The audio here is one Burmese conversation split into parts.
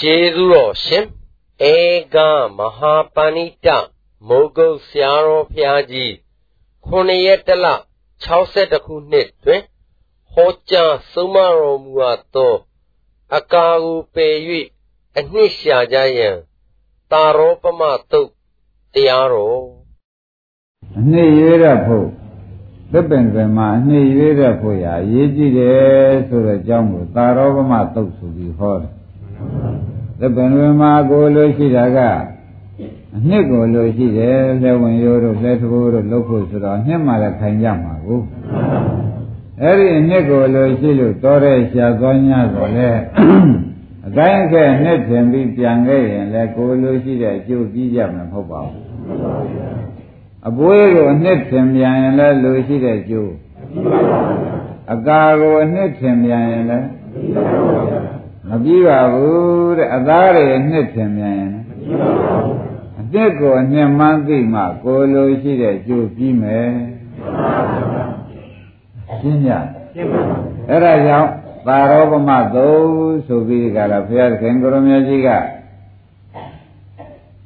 ကျေးဇူးတော်ရှင်ဧကမဟာပဏိတမိုးကုတ်ဆရာတော်ဘုရားကြီးခုနှစ်ရက်တလ62ခုနှစ်တွင်ဟောကြားဆုံးမတော်မူအပ်သောအကာကိုပယ်၍အနှစ်ရှာကြရန်တာရောပမတုတ်တရားတော်အနှစ်ရွေးရဖို့သစ်ပင်ပင်မှာအနှစ်ရွေးရဖို့ရာအရေးကြီးတယ်ဆိုတဲ့အကြောင်းကိုတာရောပမတုတ်ဆိုပြီးဟောတယ် သပ္ပံဝေမာကိုလိုရှိတာကအနှစ်ကိုလိုရှိတယ်လက်ဝင်ရိုးတို့လက်ထိုးတို့လှုပ်ဖို့ဆိုတော့နှစ်မှလည်းခိုင်ကြမှာကိုအဲ့ဒီအနှစ်ကိုလိုရှိလို့တော်တဲ့ရှာသွား냐ဆိုလဲအတိုင်းအခဲနှစ်ထင်ပြီးပြန်ခဲ့ရင်လည်းကိုလိုရှိတဲ့အကျိုးပြီးကြမှာမဟုတ်ပါဘူးအပွေးကိုအနှစ်ထင်ပြန်ရင်လည်းလိုရှိတဲ့ကျိုးအကာကိုအနှစ်ထင်ပြန်ရင်လည်း မပြီးပါဘူးတဲ့အသားတွေနှစ်ထင်မြန်ရင်မပြီးပါဘူးအသက်ကိုအနှစ်မှန်းသိမှကိုလိုရှိတဲ့ကျိုးပြီးမယ်ရှင်းကြရှင်းပါပါအဲ့ဒါကြောင့်သာရောပမသုဆိုပြီးဒီကလာဘုရားခင်ကိုရမကြီးက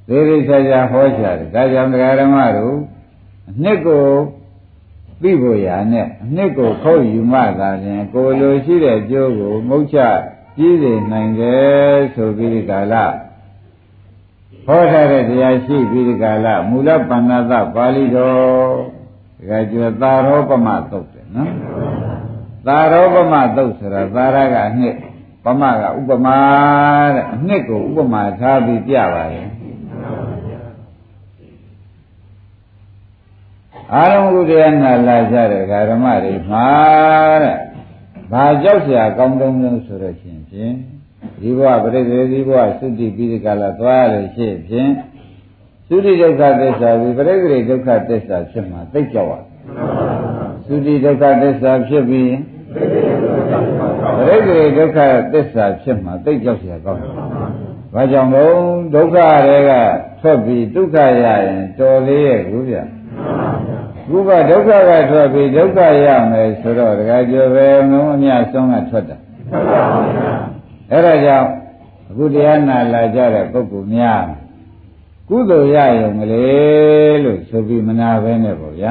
သေရိချာချာဟောချတယ်ဒါကြောင့်တရားဓမ္မတို့အနှစ်ကိုသိဖို့ရာနဲ့အနှစ်ကိုခုတ်ယူမှသာလျှင်ကိုလိုရှိတဲ့ကျိုးကိုမုတ်ချ ကြီးစေနိုင်တယ်ဆိုပြီးဒီကာလဟောထားတဲ့တရားရှိပြီးဒီကာလမူလပဏ္ဏသပါဠိတော်ဒီကကျွသာရောပမသုတ်တယ်နော်သာရောပမသုတ်ဆိုတာသာရကအနှစ်ပမကဥပမာတဲ့အနှစ်ကိုဥပမာထားပြီးပြပါရဲ့အာရုံကုတရားနာလာကြတဲ့ဓမ္မတွေမှာတဲ့ ဘာကြောက်เสียကောင်းတုံးလို့ဆိုတော့ရှင်ဖြင့်ဒီဘဝပရိသေဒီဘဝသုတိပြီးဒီကလာသွားရလို့ရှိဖြင့်သုတိဒုက္ခသစ္စာပြီးပရိသေဒုက္ခသစ္စာဖြစ်မှာသိကြောက်ရသုတိဒုက္ခသစ္စာဖြစ်ပြီးပရိသေဒုက္ခသစ္စာဖြစ်မှာသိကြောက်เสียကောင်းတယ်။ဘာကြောင့်လဲဒုက္ခတွေကထွက်ပြီးဒုက္ခရရင်တော်သေးရဲ့ကူဗျာ။ ခုကဒုက္ခကထွက်ပြီးဒုက္ခရမယ်ဆိုတော့တခါကျော်ပဲငုံအမြဆုံးကထွက်တာအဲ့ဒါကြောင့်အခုတရားနာလာကြတဲ့ပုဂ္ဂိုလ်များကုသိုလ်ရရုံကလေးလို့ဆိုပြီးမနာပဲနဲ့ပေါ့ဗျာ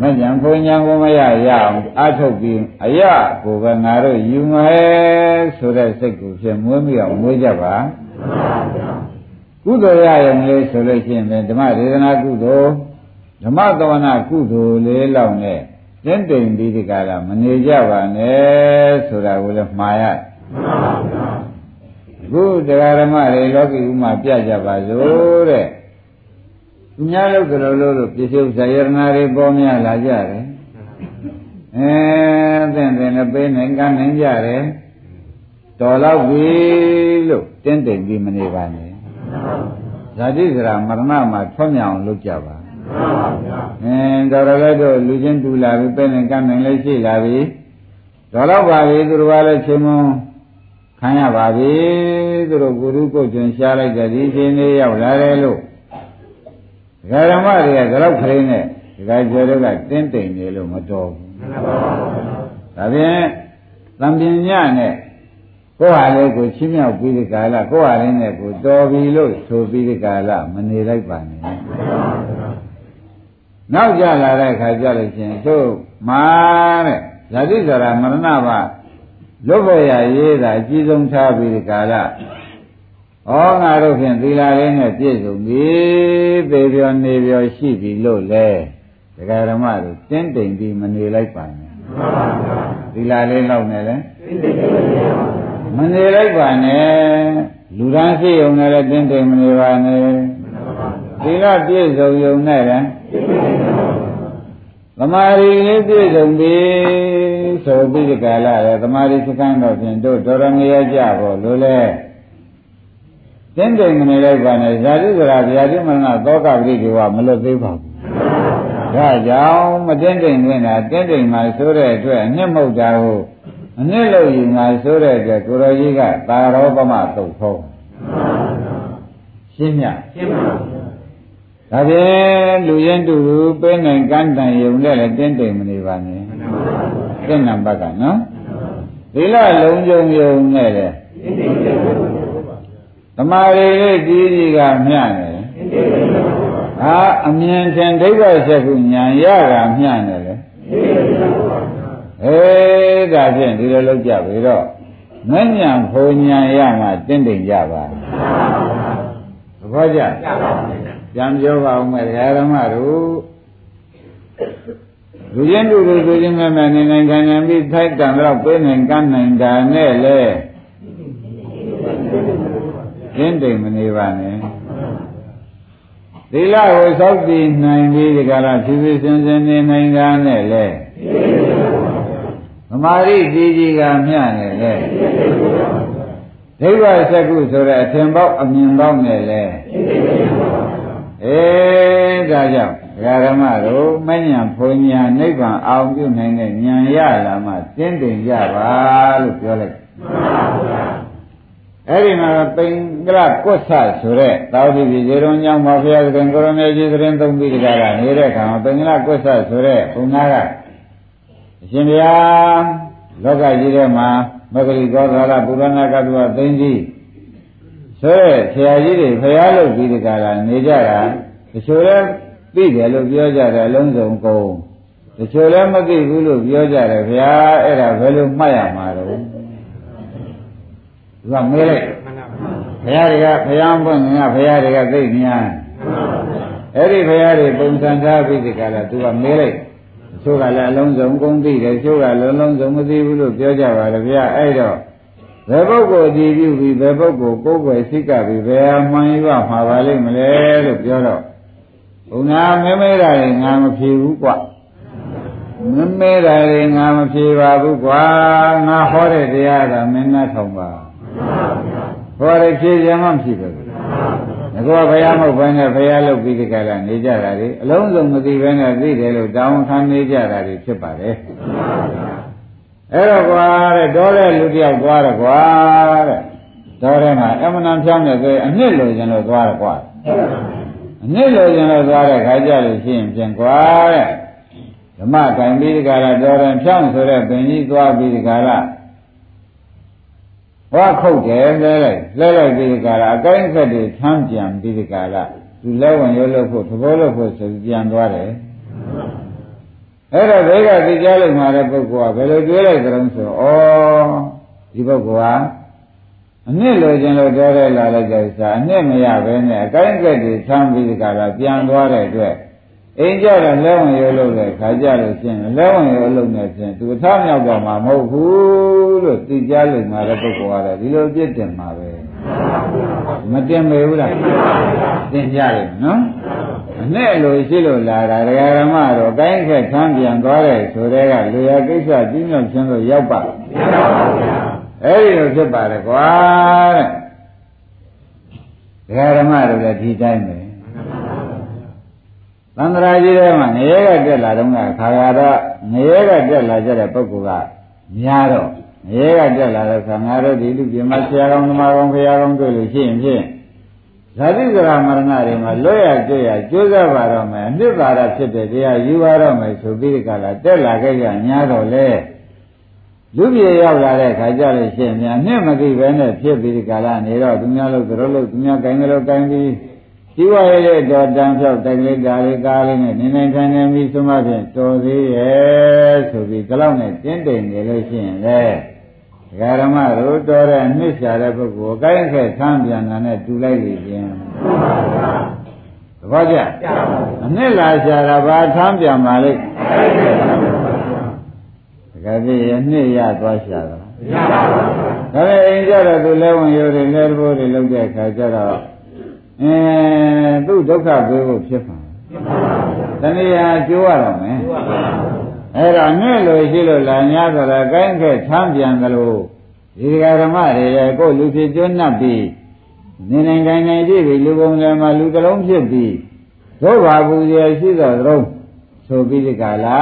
မကြံဘုံညာကိုမရရအောင်အထုတ်ပြီးအရကိုပဲငါတို့ယူမယ်ဆိုတဲ့စိတ်ကိုဖြင့်မွေးမိအောင်မွေးကြပါကုသိုလ်ရရုံလေးဆိုလို့ရှိရင်ဓမ္မဒေသနာကုသိုလ် ဓမ္မသဝနာကုသိုလ်လေးလောက်နဲ့တင့်တိမ်ပြီးဒီကလာမနေကြပါနဲ့ဆိုတာကိုလည်းမှားရအခုတရားဓမ္မတွေလောကီဥမာပြကြပါစို့တဲ့သူများလို့ကြလို့လို့ပြည့်စုံဇာယရနာတွေပေါ်များလာကြတယ်အဲသင်သင်လည်းပေးနိုင်ကမ်းနိုင်ကြတယ်တော်တော့ပြီလို့တင်းတိမ်ပြီးမနေပါနဲ့ဇာတိစရာမရဏမှာထွံ့မြောင်လုပ်ကြပါမှန် ပါဗျာအင်းတော်တော်လည်းတို့လူချင်းတူလာပြီပဲနဲ့ကမ်းနိုင်လည်းရှိလာပြီတော်တော့ပါပြီသူတို့ကလည်းချင်းမွန်ခံရပါပြီသူတို့ကိုယ်သူကိုယ်ကျွန်းရှားလိုက်တဲ့ဒီချင်းလေးရောက်လာတယ်လို့ဒကာဓမ္မတွေကကြောက်ခရင်းနဲ့ဒကာကျော်တို့ကတင်းတိမ်နေလို့မတော်ဘူးမှန်ပါပါဒါဖြင့်သံပညာနဲ့ကိုယ်ဟာလေးကိုချင်းမြောက်ပြီးဒီကာလကိုယ်ဟာလေးနဲ့ကိုတော်ပြီလို့ဆိုပြီးဒီကာလမနေလိုက်ပါနဲ့မှ န်ပါပါနောက်ကြလာတဲ့အခါကြလို့ချင်းသို့မာတဲ့ဇာတိဇရာမရဏဘလွတ်ဖို့ရရေးတာအကြီးဆုံးထားပြီးဒီကာလဩငါတို့ဖြင့်သီလာလေးနဲ့ပြည့်စုံပြီပေပြောနေပြောရှိပြီလို့လဲဒကာဓမ္မတို့တင်းတိမ်ပြီးမနေလိုက်ပါနဲ့သီလာလေးလောက်နဲ့လဲမနေလိုက်ပါနဲ့လူသားရှိုံနဲ့လည်းတင်းတိမ်မနေပါနဲ့သီလပြည့်စုံုံနဲ့လည်း သမာဓိလေးပြည့်စုံပြီဆိုပြီးဒီကလာရသမာဓိစကန်းတော့ဖြင့်တို့တော်တော်ငရကြဖို့လို့လဲတင်းတိမ်မနေလိုက်ပါနဲ့ဇာတိစရာဗျာတိမရဏသောကပရိဒီဝမလွတ်သေးပါဘူးဒါကြောင့်မတင်းတိမ်ဝင်တာတင်းတိမ်မှဆိုတဲ့အတွက်အနှစ်မဟုတ်တာကိုအနှစ်လို့ယူငါဆိုတဲ့အတွက်ကိုရောကြီးကသာရောပမသုတ်ဖို့ရှင်းမြရှင်းပါဘူး ဒါဖြင့်လူရင်တူတူပေးနိုင်ကမ်းတန်ယုံနဲ့လည်းတင်းတိမ်မနေပါနဲ့တင့်နံပါတ်ကနော်သီလလုံးကြုံယုံနဲ့လည်းသမာဓိလေးကြီးကြီးကမျှနေတယ်ဟာအမြင်ထင်ဒိဋ္ဌိဆက်ခုညာရတာမျှနေတယ်အေးဒါဖြင့်ဒီလိုလုပ်ကြပြီတော့မဉ္ဇဉ်ဖုန်ညာရမှတင်းတိမ်ကြပါသဘောကျပြ န်ပြောပါဦးမယ်ဓမ္မတို့လူချင်းလူလူလူချင်းမဲ့မဲ့နေနိုင်ခံနိုင်ပြီးထိုက်တံတော့ပြေးနိုင်ကမ်းနိုင်တာနဲ့လေကျင်းတိမ်မနေပါနဲ့သီလကိုစောင့်တည်နိုင်ပြီးဒီကလာဖြည်းဖြည်းစင်စင်နေနိုင်တာနဲ့လေသမာဓိကြီးကြီးကမျှနေလေဒိဗ္ဗစကုဆိုတဲ့အထင်ပေါက်အမြင်ပေါက်နဲ့လေ အေးဒါကြောင့်ဒကာဓမ္မတို့မဉ္ဇဉ်ဘုံညာနိဗ္ဗာန်အောင်ပြုနိုင်တဲ့ဉာဏ်ရလာမှသိသိကြပါလို့ပြောလိုက်အဲ့ဒီမှာပိင်္ဂရကွတ်ဆဆိုတဲ့သာဝတိပြည်ဇေရုံကျောင်းမှာဘုရားသခင်ကိုရမေကြီးသတင်းသုံးပြီးကြတာနေတဲ့အခါမှာပိင်္ဂရကွတ်ဆဆိုတဲ့ဘုံသားကအရှင်ဘုရားလောကကြီးထဲမှာမဂ္ဂလိကောသာရပုရဏကတုဝသိင်းကြီး ဆိုတဲ့ဆရာကြီးတွေဘုရားလုပ်ပြီးကြတာနေကြတာတချို့လည်းသိတယ်လို့ပြောကြတယ်အလုံးစုံကုန်တချို့လည်းမသိဘူးလို့ပြောကြတယ်ဗျာအဲ့ဒါဘယ်လိုမှတ်ရမှာတော့သူကမေးလိုက်ဘုရားတွေကဘုရားပွင့်ငါဘုရားတွေကသိညာအဲ့ဒီဘုရားတွေပုံစံထားပြီးဒီကလာသူကမေးလိုက်ချို့ကလည်းအလုံးစုံကုန်သိတယ်ချို့ကလည်းအလုံးစုံမသိဘူးလို့ပြောကြပါလေဗျာအဲ့တော့ ဘယ်ပုဂ္ဂိုလ်ကြည်ပြုပြီးဘယ်ပုဂ္ဂိုလ်ကိုယ်ွယ်စိတ်ကပြီးဘယ်အမှန်ရမှာပါလိမ့်မလဲလို့ပြောတော့ဘုရားမဲမဲတာတွေငါမဖြေဘူးကွမဲမဲတာတွေငါမဖြေပါဘူးကွာငါဟောတဲ့တရားကမင်းနာထောင်ပါဟောတဲ့ဖြေရမှဖြစ်ပဲငါကဘုရားမဟုတ်ဘဲနဲ့ဘုရားလုပ်ပြီးဒီကရနေကြတာလေအလုံးစုံမသိဘဲနဲ့သိတယ်လို့တောင်းခံနေကြတာတွေဖြစ်ပါတယ် အဲ့တော့ကွာတဲ့တော်တဲ့လူတယောက်သွားတယ်ကွာတဲ့တော်ထဲမှာအမှန်တန်ဖြောင်းနေသေးအနှစ်လိုချင်လို့သွားတယ်ကွာအနည်းလိုချင်လို့သွားတဲ့ခါကြလို့ရှိရင်ပြန်ကွာတဲ့ဓမ္မတိုင်ပြီးဒီကရတော်ရင်ဖြောင်းဆိုတဲ့ပင်ကြီးသွားပြီးဒီကရဟောခုတ်တယ်လဲလိုက်လဲလိုက်ပြီးဒီကရအကိုင်းခက်တွေထမ်းပြန်ပြီးဒီကရသူလဲဝင်ရုပ်လို့ဖို့သဘောလို့ဖို့ဆိုပြန်သွားတယ် အဲ့တော့ဘေကသိကြလို့မှာတဲ့ပုဂ္ဂိုလ်ကဘယ်လိုတွေးလိုက်ကြုံဆိုဩဒီပုဂ္ဂိုလ်ဟာအနှစ်လိုချင်လို့ပြောရဲလာလိုက်တဲ့စာအနှစ်မရဘဲနဲ့အကိုင်းကက်တွေဆမ်းပြီးကြတာပြန်သွားတဲ့အတွက်အိမ်ကြတော့လဲဝင်ရိုးလို့လေခါကြလို့ရှင်းလဲဝင်ရိုးလို့နဲ့ဖြင့်သူအထားမြောက်တော့မှာမဟုတ်ဘူးလို့သိကြလို့မှာတဲ့ပုဂ္ဂိုလ်ကတော့ဒီလိုပြစ်တင်မှာပဲ မတင်ပေဘူးလားတင်ကြတယ်နော်အနဲ့လိုရှိလို့လာတာဒကာရမတော့ကိုင်းခက်ဆမ်းပြန်သွားတဲ့ဆိုတဲ့ကလူရကိစ္စကြီးမြောက်ခြင်းလို့ရောက်ပါမရောက်ပါဘူးအဲ့ဒီလိုဖြစ်ပါတယ်ကွာတဲ့ဒကာဓမ္မတို့လည်းဒီတိုင်းပဲသံဃာကြီးထဲမှာငရဲကတက်လာတော့ခါခါတော့ငရဲကတက်လာကြတဲ့ပုဂ္ဂိုလ်ကများတော့င ရဲကတက်လာတဲ့ခါငါတို့ဒီလူပြမဆရာကောင်းသမားကောင်းဖရာကောင်းတွေ့လို့ရှိရင်ဖြင့်ဇာတိကရာမရဏတွေမှာလွတ်ရကျွရကျိုးစားပါတော့မယ်အနှစ်သာရဖြစ်တဲ့တရားယူပါတော့မယ်ဆိုပြီးဒီကလာတက်လာခဲ့ကြညာတော့လေလူပြေရောက်လာတဲ့ခါကျလို့ရှိရင်များနှစ်မသိပဲနဲ့ဖြစ်ပြီးဒီကလာနေတော့သူများလို့သူတို့လို့သူများကိုင်းကြလို့ကိုင်းပြီးဒီဝရရဲ့တော်တန်ဖြောက်တိုင်လေးဒါလေးကားလေးနဲ့နေနေထိုင်နေပြီးသုံးပါဖြင့်တော်သေးရဲ့ဆိုပြီးဒီလောက်နဲ့တင်းတိမ်နေလို့ရှိရင်လေဒ ကာရမတို့တော်တဲ့နှစ်ရှာတဲ့ပုဂ္ဂိုလ်ကိုင်းခဲ့ဆန်းပြန်တာနဲ့တူလိုက်လေခြင်းသဘောကျအနှစ်လာရှာတာဘာထမ်းပြန်ပါလိမ့်ကတိရနှစ်ရသွားရှာတာမရပါဘူးဒါပေမဲ့အိမ်ကြတော့သူလဲဝင်ရိုးတွေလဲတဘိုးတွေလောက်တဲ့အခါကျတော့အဲသူ့ဒုက္ခပေးဖို့ဖြစ်ပါတဏှာကျိုးရတော့မယ် အဲ့တော့နဲ့လို့ရှိလို့လာ냐ဆိုတော့ကိုင်းခဲ့ချမ်းပြန်သလိုဒီဃာဓမ္မတွေရဲ့ကိုလူဖြစ်ကျွတ်နှပ်ပြီးနေနိုင်တိုင်းနိုင်ကြည့်ပြီလူပုံစံမှာလူတစ်လုံးဖြစ်ပြီးဒုက္ခပူရရှိသောသရုံးဆိုပြီးဒီကလာ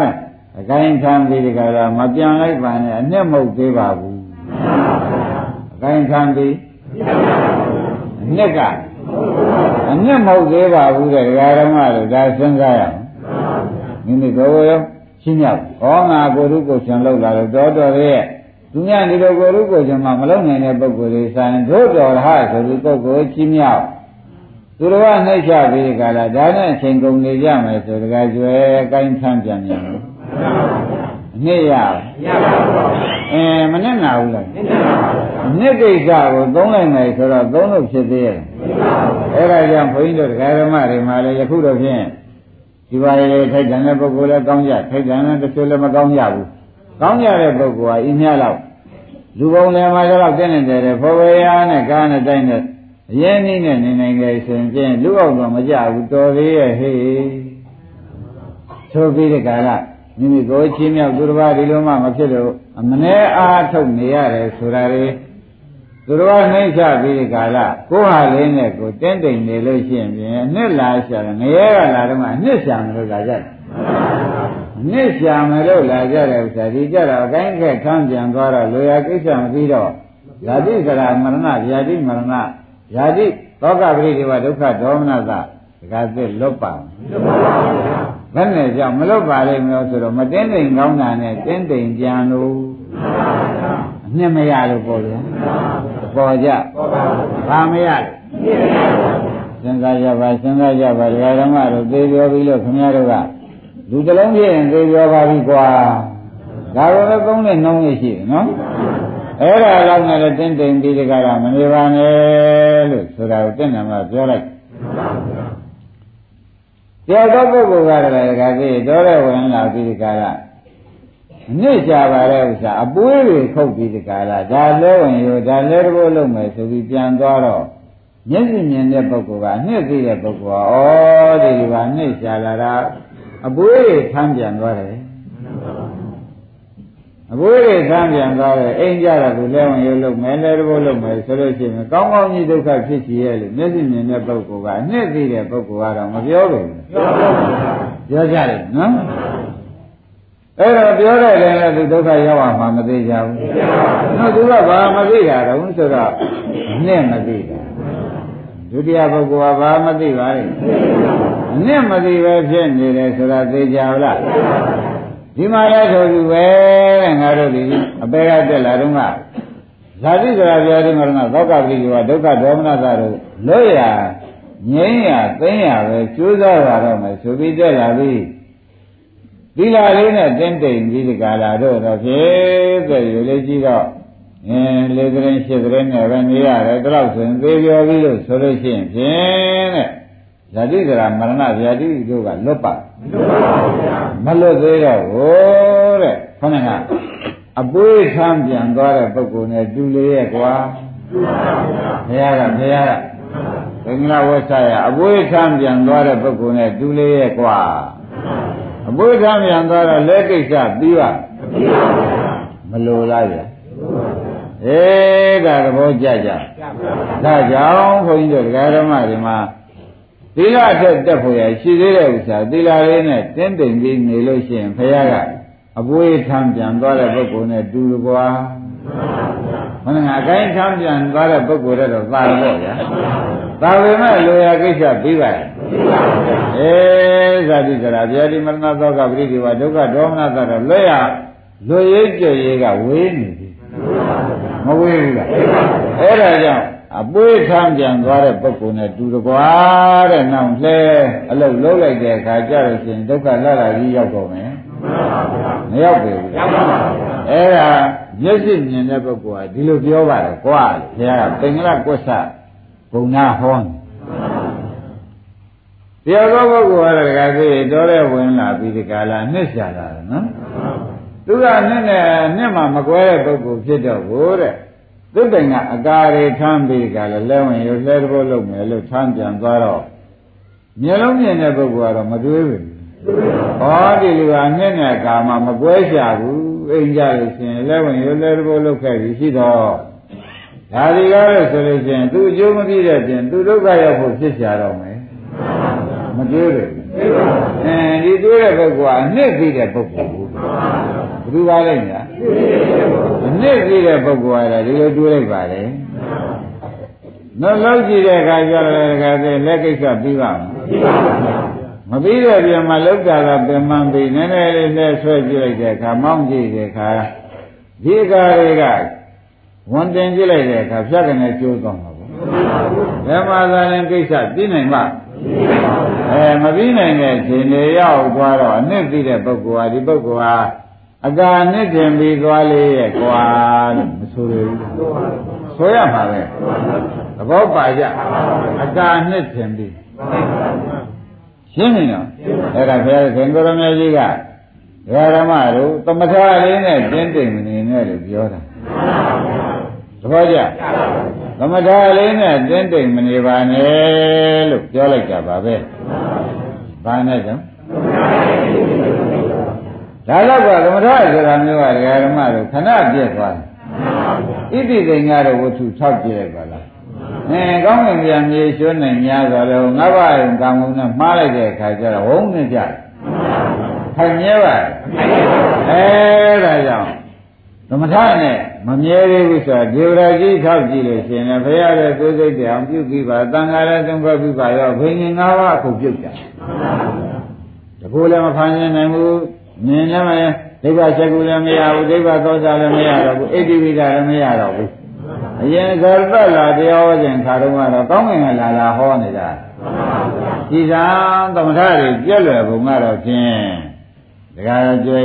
တဲ့အကိုင်းခံပြီးဒီကလာမပြန်လိုက်ပါနဲ့အနှစ်မဟုတ်သေးပါဘူးအကိုင်းခံပြီးအနှစ်ကအနှစ်မဟုတ်သေးပါဘူးတဲ့ဒကာရမတို့ဒါစဉ်းစားရအောင်မိမိကိုယ်ရော ရှင်းရဩငါကိုယ်ရုကိုရှင်လောက်လာတော့တော်တော်ရဲ့သူများဒီလိုကိုယ်ရုပ်ကိုယ်ကျွန်မမလုံနိုင်တဲ့ပုဂ္ဂိုလ်တွေဆိုင်တို့တော်ရဟဆိုပြီးပုဂ္ဂိုလ်ချင်းမြောက်သူတော်ကနှိမ့်ချပြီးကြလားဒါနဲ့အချိန်ကုန်နေကြမယ်ဆိုတကယ်ကျွဲအကိုင်းထမ်းပြန်ပြန်လို့နှစ်ရရပါဘူးအဲမနဲ့နာဘူးလားနှစ်ကိစ္စကိုသုံးလိုက်မယ်ဆိုတော့သုံးလို့ဖြစ်သေးရဲ့အဲ့ဒါကြောင့်ဘုန်းကြီးတို့တရားဓမ္မတွေမှာလည်းယခုတော့ဖြင့် ဒီပါရေထိုက်တန်တဲ့ပုဂ္ဂိုလ်လည်းကောင်းကြထိုက်တန်တဲ့တချို့လည်းမကောင်းကြဘူးကောင်းကြတဲ့ပုဂ္ဂိုလ်ဟာအင်းမြလောက်လူပုံလည်းမှာတော့တင်းနေတယ်ဖော်ဝေရနဲ့ကားနဲ့တိုင်းနဲ့အရင်နည်းနဲ့နေနိုင်ကြဆိုရင်ဖြင့်လူအောင်တော့မကြဘူးတော်သေးရဲ့ဟေးသို့ပြီးတဲ့ကာလမိမိကိုချင်းမြောက်သူတစ်ပါးဒီလိုမှမဖြစ်လို့အမနဲ့အားထုတ်နေရတယ်ဆိုတာလေ သူတော်ကနှိမ့်ချပြီးဒီကာလကိုဟာလေးနဲ့ကိုတင်းတိမ်နေလို့ရှိရင်ဖြင့်နှစ်လာရှာတယ်ငရဲကလာတော့မှနှစ်ရှာမလို့လာကြတယ်နှစ်ရှာမလို့လာကြတယ်ဥစ္စာဒီကြတော့အကိုင်းကဲထမ်းပြန်သွားတော့လိုရာကိစ္စမပြီးတော့ဇာတိကရာမရဏဗျာတိမရဏဗျာတိသောကပရိဒီဝဒုက္ခဒေါမနသဒကာသစ်လွတ်ပါလွတ်ပါပါဘယ်နဲ့ကြောင့်မလွတ်ပါလိမ့်မလို့ဆိုတော့မတင်းတိမ်ကောင်းတာနဲ့တင်းတိမ်ပြန်လို့အ နှစ်မရလို့ပေါ့ဗျာပေါ်ကြဘာမရလို့စဉ်းစားကြပါစဉ်းစားကြပါဒကာဓမ္မတို့သေပြောပြီးလို့ခင်ဗျားတို့ကလူတစ်လုံးဖြစ်ရင်သေပြောပါပြီကွာဒါကိုလည်းသုံးနဲ့နှုံးရရှိတယ်နော်အဲ့ဒါလောက်နဲ့လည်းတင်းတိမ်ပြီးဒီကရမနေပါနဲ့လို့ဆိုတာကိုတင့်တယ်မှာပြောလိုက်ပြောသောပုဂ္ဂိုလ်ကလည်းကသိတော်တဲ့ဝင်လာပြီးဒီကရအ နစ်ကြပါတဲ့ဥစ္စာအပွေးတွေခုတ်ပြီးဒီကရဒါလဲဝင်ရောဒါလဲတဘောလုံးမယ်ဆိုပြီးပြန်သွားတော့မျက်စိမြင်တဲ့ပုဂ္ဂိုလ်ကနှစ်သိတဲ့ပုဂ္ဂိုလ်ကဩဒီဒီပါနှစ်ရှာလာတာအပွေးတွေထမ်းပြန်သွားတယ်အဘိုးတွေသမ်းပြန်သွားတယ်အိမ်ကြတော့သူလဲဝင်ရုပ်လုံးမယ်လဲတဘောလုံးမယ်ဆိုလို့ရှိရင်ကောင်းကောင်းကြီးဒုက္ခဖြစ်စီရဲ့လို့မျက်စိမြင်တဲ့ပုဂ္ဂိုလ်ကနှစ်သိတဲ့ပုဂ္ဂိုလ်ကတော့မပြောဘူးပြောကြတယ်နော် အဲ့တော့ပြောတဲ့လည်းလည်းသူဒုက္ခရောက်မှာမသိကြဘူး။နော်သူကဘာမသိတာတုံးဆိုတော့နဲ့မသိတာဒုတိယပုဂ္ဂိုလ်ကဘာမသိပါလဲ။နဲ့မသိပဲဖြစ်နေတယ်ဆိုတာသိကြလား။ဒီမှာလည်းဆိုသူပဲတဲ့ငါတို့ဒီအပေကတက်လာတော့ကဇာတိစရာပြောတဲ့မှာတော့သောကပတိကဒုက္ခဒေါမနသတို့လွတ်ရငြိမ်းရသိမ်းရပဲကျိုးစားရတော့မယ်ဆိုပြီးတက်လာပြီ။ သီလလေးနဲ့တင်းတိမ်ပြီးဒီကလာတော့တော့ဖြစ်တဲ့ယူလေးကြီးတော့အင်းလေးကရင်ရှစ်ကရင်နဲ့ပဲနေရတယ်တလောက်ဆိုရင်သေပြောပြီးလို့ဆိုလို့ရှိရင်ဖြင့်တဲ့ဇာတိကရာမရဏဗျာတိတို့ကလွတ်ပါမလွတ်သေးတော့ဟိုတဲ့ခေါင်းကအပွေးဆန်းပြန်သွားတဲ့ပုဂ္ဂိုလ်နဲ့တူလေးရဲ့ကွာဘုရားကဘုရားကဘင်္ဂလာဝဆရာအပွေးဆန်းပြန်သွားတဲ့ပုဂ္ဂိုလ်နဲ့တူလေးရဲ့ကွာ အပွေးထမ်းပြန်သွားတော့လက်ကိစ္စပြီးပါမလိုလားဗျအေးဒါသဘောကျကြဒါကြောင့်ခွန်ကြီးတို့ဒကာဓမ္မတွေမှာသီလထက်တက်ဖို့ရရှိသေးတဲ့ဥစ္စာသီလလေးနဲ့တင်းတိမ်ပြီးနေလို့ရှိရင်ဘုရားကအပွေးထမ်းပြန်သွားတဲ့ပုဂ္ဂိုလ်နဲ့တူလို့ကွာ မင်းကအကိုင်းထမ်းပြန်သွားတဲ့ပုဂ္ဂိုလ်တော့သာတော့ဗျာသာပေမဲ့လိုရာကိစ္စပြီးပါရဲ့အေးဇာတိကရာဗျာတိမရဏသောကပရိဒီဝဒုက္ခဒေါမနသတော့လွတ်ရလွတ်ရေးကြွရေးကဝေးနေပြီမဝေးဘူးလားအဲ့ဒါကြောင့်အပွေးထမ်းပြန်သွားတဲ့ပုဂ္ဂိုလ်နဲ့တူတကွာတဲ့နောက်လဲအလုတ်လုံးလိုက်တဲ့အခါကျတော့ရှင်ဒုက္ခလာလာကြီးရောက်တော့မယ်မရောက်ပြီဘူးရောက်ပါပါအဲ့ဒါ မျက်စိမြင်တဲ့ပုဂ္ဂိုလ်ကဒီလိုပြောပါတယ်ကွာဘုရားကပင်္ဂလကွတ်ဆဘုံနာဟောတရားသောပုဂ္ဂိုလ်ကတကယ်သိတော်တဲ့ဝင်လာပြီးဒီကာလနှစ်ရှာလာတယ်နော်သူကနှစ်နဲ့နှစ်မှမကွဲတဲ့ပုဂ္ဂိုလ်ဖြစ်တော့ဘူးတဲ့သူတိုင်ကအကာတွေထမ်းပြီးကလည်းလဲဝင်ရလဲတဘောလုပ်မယ်လို့ထမ်းပြန်သွားတော့မျိုးလုံးမြင်တဲ့ပုဂ္ဂိုလ်ကတော့မတွေးဘူးဟောဒီလူကနှစ်နဲ့ကာမမကွဲရှာဘူး အိမ်ကြလို့ရှင်လဲဝင်ရလဲတဘောလုပ်ခဲ့ပြီးရှိတော့ဒါဒီကားလို့ဆိုလို့ရှင်သူအကျိုးမပြည့်တဲ့ပြင်သူဒုက္ခရောက်ဖို့ဖြစ်ရှာတော့မယ်မတွေးဘူးအဲဒီတွေးတဲ့ပုဂ္ဂိုလ်ကအနှစ်သိတဲ့ပုဂ္ဂိုလ်ဘူးဘယ်သူပါလဲညာအနှစ်သိတဲ့ပုဂ္ဂိုလ်ကလည်းဒီလိုတွေးလိုက်ပါလေနောက်လောက်ကြည့်တဲ့အခါကျတော့လည်းကဲလက်ကိစ္စပြီးပါမပြီး တဲ့ပြင်မှာလောက်တာကပင်မပြီးနည်းနည်းလေးနဲ့ဆွဲကြည့်လိုက်တဲ့အခါမောင်းကြည့်တဲ့အခါဒီကာတွေကဝန်တင်ကြည့်လိုက်တဲ့အခါဖြတ်ကနေကျိုးသွားမှာပေါ့ဘယ်မှာသာရင်ကိစ္စပြီးနိုင်မှာအဲမပြီးနိုင်တဲ့ရှင်တွေရောက်သွားတော့အနှစ်သိတဲ့ပုဂ္ဂိုလ်ဟာဒီပုဂ္ဂိုလ်ဟာအကာနှစ်ထင်ပြီးသွားလေရဲ့ကွာလို့မဆိုရဘူးဆိုရမှာပဲသဘောပါကြအကာနှစ်ထင်ပြီး ရှင်းနေတော့အဲ့ဒါဘုရားခင်ကိုရမကြီးကဓမ္မတို့သမထလေးနဲ့တင်းတိမ်နေနဲ့လို့ပြောတာသဘောကျသမထလေးနဲ့တင်းတိမ်မနေပါနဲ့လို့ပြောလိုက်တာပါပဲဘာနဲ့ကြောင့်ဒါတော့ကသမထဆိုတာမျိုးကဓမ္မတို့ခဏပြည့်သွားတယ်ဣတိတိန်ကတော့ဝတ္ထု၆ပြည့်လိုက်ပါလား အဲကောင်းကင်ပြန်မြေရွှန်းနိုင်များဆိုတော့ငါးပါးရင်ကံကုန်နဲ့မှားလိုက်တဲ့အခါကျတော့ဝုန်းနေကြတယ်ထိုင်မြဲပါအဲဒါကြောင့်သမထနဲ့မမြဲသေးဘူးဆိုတာဒေဝရာကြီးထောက်ကြည့်လို့ရှင်လည်းဘုရားရဲ့ကိုယ်စိတ်တောင်ပြုပြီးပါတန်ခါလည်းသုံးခွက်ပြီးပါရောဘိညာဉ်၅ပါးအခုပြုတ်ကြတကူလည်းမဖန်ဆင်းနိုင်ဘူးမြင်လည်းမဒိဗ္ဗချက်ကူလည်းမရဘူးဒိဗ္ဗသောစာလည်းမရတော့ဘူးအိဋ္ဌိဝိဒလည်းမရတော့ဘူး အရင်ကရပတ်လာတရားဟောခြင်းခါတော့ကတော့ကောင်းကင်ကလာလာဟောနေတာဒီကံသမထတွေပြည့်လွယ်ပုံကတော့ဖြင့်ဒကာကျွေ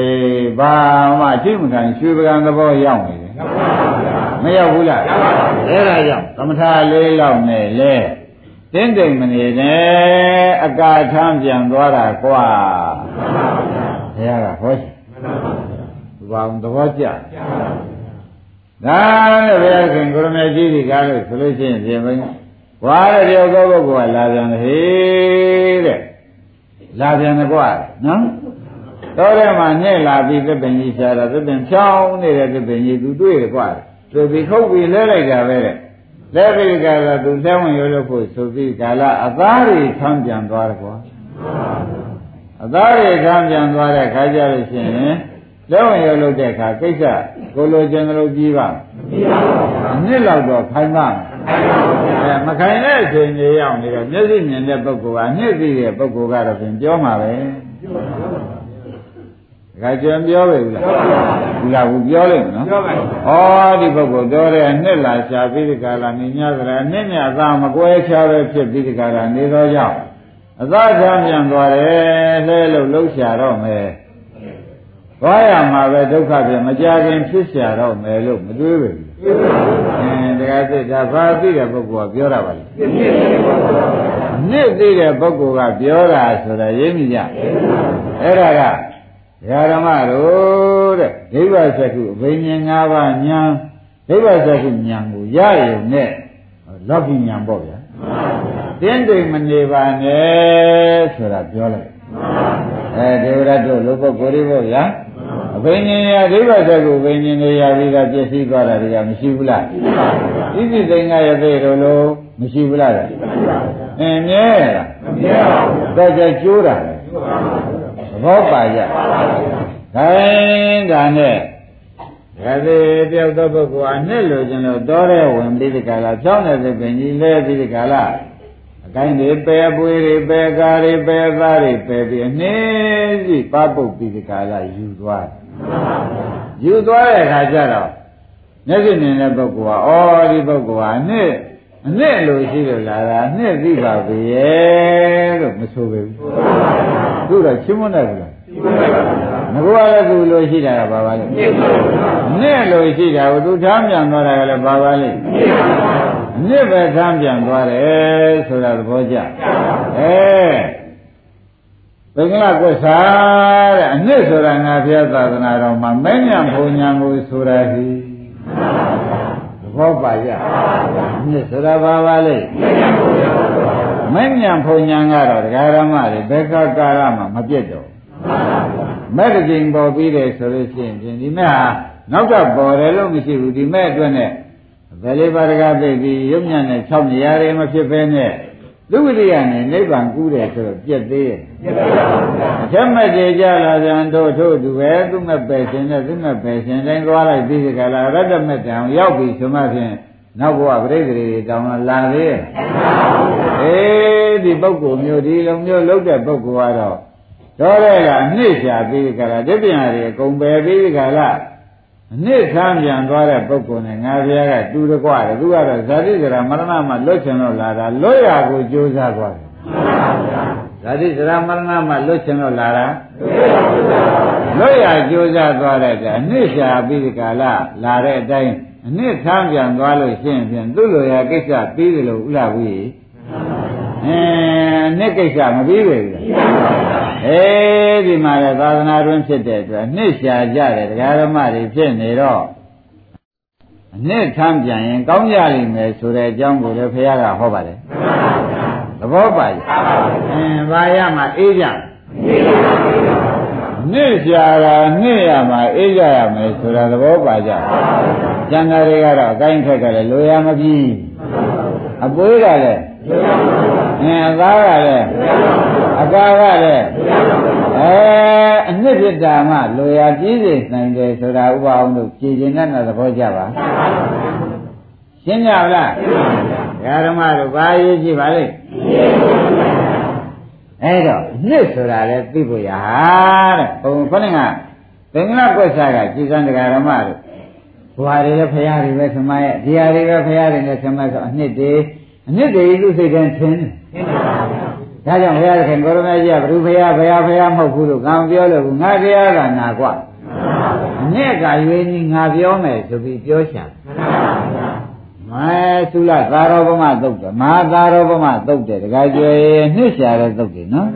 ဘာမှရှိမခံရွှေပကံသဘောရောက်နေတယ်မရောက်ဘူးလားအဲ့ဒါကြောင့်သမထလေးလောက်နဲ့လေတင်းတိမ်မနေနဲ့အကာထမ်းပြန်သွားတာကွာဘုရားကဟောရှိဘာသဘောကျ ဒါလည်းဘုရားခင်ကိုရမေကြီးဒီကားလို့ဆိုလို့ရှိရင်ပြင်မင်းဘွာတဲ့တယောက်သောပုဂ္ဂိုလ်ကလာပြန်တယ်ဟေးတဲ့လာပြန်တယ်ကွာနော်တော့ထဲမှာညက်လာပြီးသစ်ပင်ကြီးရှားတာသစ်ပင်ဖြောင်းနေတဲ့သစ်ပင်ကြီးသူတွေ့တယ်ကွာသူပြီးခုတ်ပြီးလဲလိုက်တာပဲတဲ့လဲပြီးကြတော့သူလဲဝင်ရလို့ဖို့ဆိုပြီးကာလအသားတွေဆန်းပြန်သွားတယ်ကွာအသားတွေဆန်းပြန်သွားတဲ့ခါကျလို့ရှိရင် လဲဝင်ရလို့တဲ့ခါကိစ္စကိုလိုချင်တယ်လို့ပြီးပါမပြီးပါဘူးနှစ်လောက်တော့ခိုင်းပါအဲမခိုင်တဲ့အချိန်ကြီးရောက်နေတော့မျက်စိမြင်တဲ့ပုဂ္ဂိုလ်ကနှစ်သိတဲ့ပုဂ္ဂိုလ်ကတော့ပြင်ပြောမှာပဲခါကျန်ပြောပဲဘူးလားဘူးလားဘူးပြောလိုက်နော်ပြောပါဘူးဩဒီပုဂ္ဂိုလ်တော်တဲ့နှစ်လာရှာပြီးဒီကလာနေညသရနှစ်မြတ်သာမကွဲချားပဲဖြစ်ပြီးဒီကလာနေသောကြောင့်အသာချမ်းပြန်သွားတယ်လဲလို့လှုပ်ရှာတော့မယ် သွားရမှာပဲဒုက္ခပြန်မကြခင်ဖြစ်ရှာတော့မယ်လို့မတွေးဘူးအင်းတရားစိတ်ဒါဘာသိတဲ့ပုဂ္ဂိုလ်ကပြောတာပါလေနှစ်သိတဲ့ပုဂ္ဂိုလ်ကပြောတာဆိုတာရင်းမိကြအဲ့ဒါကဓမ္မတို့တဲ့ဒိဗ္ဗစကုအဘိညာဉ်၅ပါးညာဒိဗ္ဗစကုညာကိုရရုံနဲ့လောကီညာပေါ့ဗျာတင်းတိမ်မနေပါနဲ့ဆိုတာပြောလိုက်အဲဒေဝရတ်တို့လူပုဂ္ဂိုလ်တွေပေါ့ဗျာ အဘိညာဉ်ရဒိဗ္ဗစကုအဘိညာဉ်တွေရပြီးတော့ပြည့်စည်သွားတာတွေကမရှိဘူးလားဣတိသိင်္ဂရသေးတို့လို့မရှိဘူးလားအင်းမြဲလားမမြဲပါဘူးတော့ကျကျိုးတာလေဘောပါကြခိုင်းဒါနဲ့ဒါပေတယောက်သောပုဂ္ဂိုလ်အနှစ်လိုချင်လို့တောတဲ့ဝင်ပြီးဒီကလာဖြောင်းတဲ့ပင်ကြီးလဲပြီးဒီကလာ အကိုင်းတွေပယ်ပွေးတွေပယ်ကားတွေပယ်သားတွေပယ်ပြီးအနှင်းစီပပုတ်ပြီးဒီကလာယူသွားယူသွားတဲ့အခါကျတော့မျက်စိမြင်တဲ့ပုဂ္ဂိုလ်ကဩဒီပုဂ္ဂိုလ်ဟာအနှစ်အနှစ်လိုရှိလို့လာတာအနှစ်သိပါပြီရဲ့လို့မဆိုဘူးသူတော့ချင်းမွန်းတယ်ဘူးလားမကွာလည်းသူလိုရှိတာကဘာပါလဲနှစ်လိုရှိတာကိုသူထားပြန်သွားတာကလည်းဘာပါလဲ နှစ်ပဲထားပြန်သွားတယ်ဆိုတာသဘောကျအဲဘင်္ဂလားကွစားတဲ့အနှစ်ဆိုတာငါဘုရားသာသနာတော်မှာမဉ္ဇဉ်ဘုံညာကိုဆိုတာဟိသဘောပါကြနှစ်ဆိုတာဘာပါလဲမဉ္ဇဉ်ဘုံညာကတော့ဒကာရမတွေဘယ်ကကာလမှာမပြတ်တော့မဲ့တစ်ချိန်ပေါ်ပြီးတယ်ဆိုလို့ရှိရင်ဒီမဲ့ဟာနောက်ကပေါ်တယ်လို့မရှိဘူးဒီမဲ့အတွက်နဲ့ ဘယ်လေးပါးတကားသိပြီးရုပ်ညံ့နဲ့၆နေရာတွေမဖြစ်ဘဲနဲ့လူဝိရိယနဲ့နိဗ္ဗာန်ကူးတယ်ဆိုတော့ပြည့်သေးရဲ့ပြည့်ပါဘူးအချက်မဲ့တွေကြလာကြံတို့ထို့သူပဲသူမဲ့ပယ်ရှင်နဲ့သူမဲ့ပယ်ရှင်တိုင်းသွားလိုက်ပြီးဒီကလာရတ္တမဲ့တံရောက်ပြီဆိုမှဖြင့်နောက်ဘဝပြိတ္တိတွေတောင်းလာသေးရဲ့အေးဒီပုဂ္ဂိုလ်မျိုးဒီလိုမျိုးလုပ်တဲ့ပုဂ္ဂိုလ်ကတော့တော့တဲ့ကအနှိမ့်ရှာပြီးကြလားတပြင်းရီအကုန်ပယ်ပြီးကြလား အနစ်ဆန်းပြန်သွားတဲ့ပုဂ္ဂိုလ်နဲ့ငါဘုရားကတူတကွတယ်သူကတော့ဇာတိဇရာမရဏမှာလွတ်ချင်လို့လာတာလွတ်ရကိုကြိုးစားသွားတယ်ဇာတိဇရာမရဏမှာလွတ်ချင်လို့လာတာလွတ်ရကြိုးစားသွားတဲ့ကအနစ်ရှာပြီးဒီကာလလာတဲ့အတိုင်းအနစ်ဆန်းပြန်သွားလို့ရှင်းဖြင့်သူ့လိုရာကိစ္စပြီးတယ်လို့ဥလာဘူးအဲနှစ်ကိစ္စမပြီးပဲဘူး အဲဒီမှာလည်းသာသနာတွင်ဖြစ်တဲ့အတွက်နှစ်ရှာကြတယ်တရားဓမ္မတွေဖြစ်နေတော့အနှစ်ထမ်းပြန်ရင်ကောင်းကြလိမ့်မယ်ဆိုတဲ့အကြောင်းကိုလည်းဘုရားကဟောပါတယ်သဘောပါရဲ့အင်းဘာရမှာအေးကြနှစ်ရှာတာနှစ်ရမှာအေးကြရမယ်ဆိုတာသဘောပါကြကျန်တာတွေကတော့အကိုင်းခက်ကလည်းလိုရမပြီးအပွေးကလည်းအင်းအသားကလည်း အကာကလည်းအဲအနှစ်ပြတာမှလိုရာကြီးစေနိုင်တယ်ဆိုတာဥပအောင်လို့ကြည်ကျင်တဲ့သဘောကြပါရှင်းကြလားဓမ္မတို့ဘာရေးကြည့်ပါလိမ့်အဲ့တော့နှစ်ဆိုတာလဲသိဖို့ရဟာတဲ့ဘုံခေါင်းကသင်္ကလကွက်စားကကြည်စံတရားဓမ္မတို့ဘွာတွေလည်းဖရာတွေပဲဆမရဲ့ဒီဟာတွေပဲဖရာတွေနဲ့ဆမဆိုအနှစ်တွေအနှစ်တွေသူစိတ်ထဲထင်းတယ် ဒါကြောင့်ဘုရားခင်ကိုရမကြီးကဘုရားဘုရားဘုရားဘုရားမဟုတ်ဘူးလို့ကံပြောလို့ငါတရားကနာกว่าအနှစ်ကရွေးကြီးငါပြောမယ်ဆိုပြီးပြောချင်မဲသုလသာရောပမသုတ်တယ်မဟာသာရောပမသုတ်တယ်တခါကျွေနှစ်ရှာတဲ့သုတ်တယ်နော်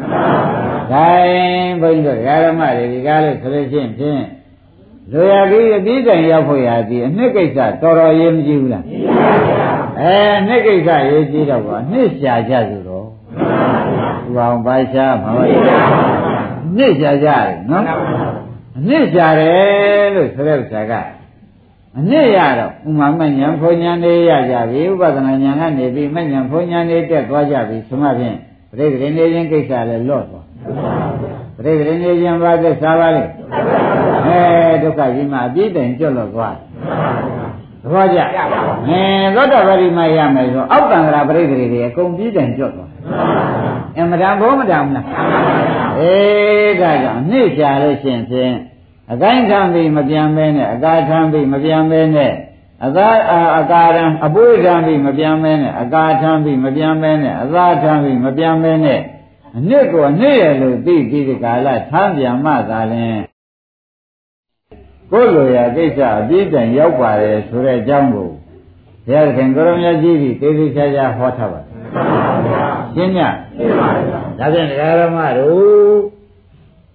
ဒါရင်ဘုန်းကြီးတို့ဓမ္မတွေဒီကားလို့ဆိုလို့ရှိရင်ဖြင့်လူရကြီးအပြီးတိုင်ရောက်ဖို့ရသည်အနှစ်ကိစ္စတော်တော်ရေးမကြည့်ဘူးလားအဲနှစ်ကိစ္စရေးကြည့်တော့ကွာနှစ်ရှာကြဆိုတော့သူ ော့ အောင်ပါရှားမှာပါနှစ်ရှာကြတယ်နော်အနှစ်ရှာတယ်လို့ဆိုတဲ့ဥစ္စာကအနှစ်ရတော့ဥမာမဉဏ်ဘုံဉဏ်လေးရကြပြီဥပဒနာဉာဏ်ကနေပြီးမဉဏ်ဘုံဉဏ်လေးတက်သွားကြပြီဆိုမှဖြင့်ပြိတ္တိနေခြင်းကိစ္စလည်းလော့သွားပြိတ္တိနေခြင်းဘာသက်သာပါလဲအဲဒုက္ခကြီးမှအပြည့်တိုင်ကျွတ်လို့သွားသဘောကျအင်းသောတာပတိမရမယ်ဆိုအောက်တန်္ဍရာပြိတ္တိတွေအကုန်ပြည့်တိုင်ကျွတ်သွား အမတန်ဘောမတန်ဘူးလားအေးဒါကြောင့်နှိမ့်ချလို့ရှင်ဖြင့်အကိုင်းခံပြီးမပြန်မဲနဲ့အကာထမ်းပြီးမပြန်မဲနဲ့အသာအကာရံအပွေးထမ်းပြီးမပြန်မဲနဲ့အကာထမ်းပြီးမပြန်မဲနဲ့အသာထမ်းပြီးမပြန်မဲနဲ့အနှစ်ကိုအနှစ်ရလို့သိပြီးဒီကာလထမ်းပြန်မှသာလင်ကိုယ်လိုရာကိစ္စအပြည့်တိုင်ရောက်ပါတယ်ဆိုတဲ့အကြောင်းကိုဘုရားခင်ကိုရမကြီးကြီးသေသေးချာချာဟောထားပါတယ် ရှင်းညရှင်းပါပါဒါဖြင့်ဒကာရမတို့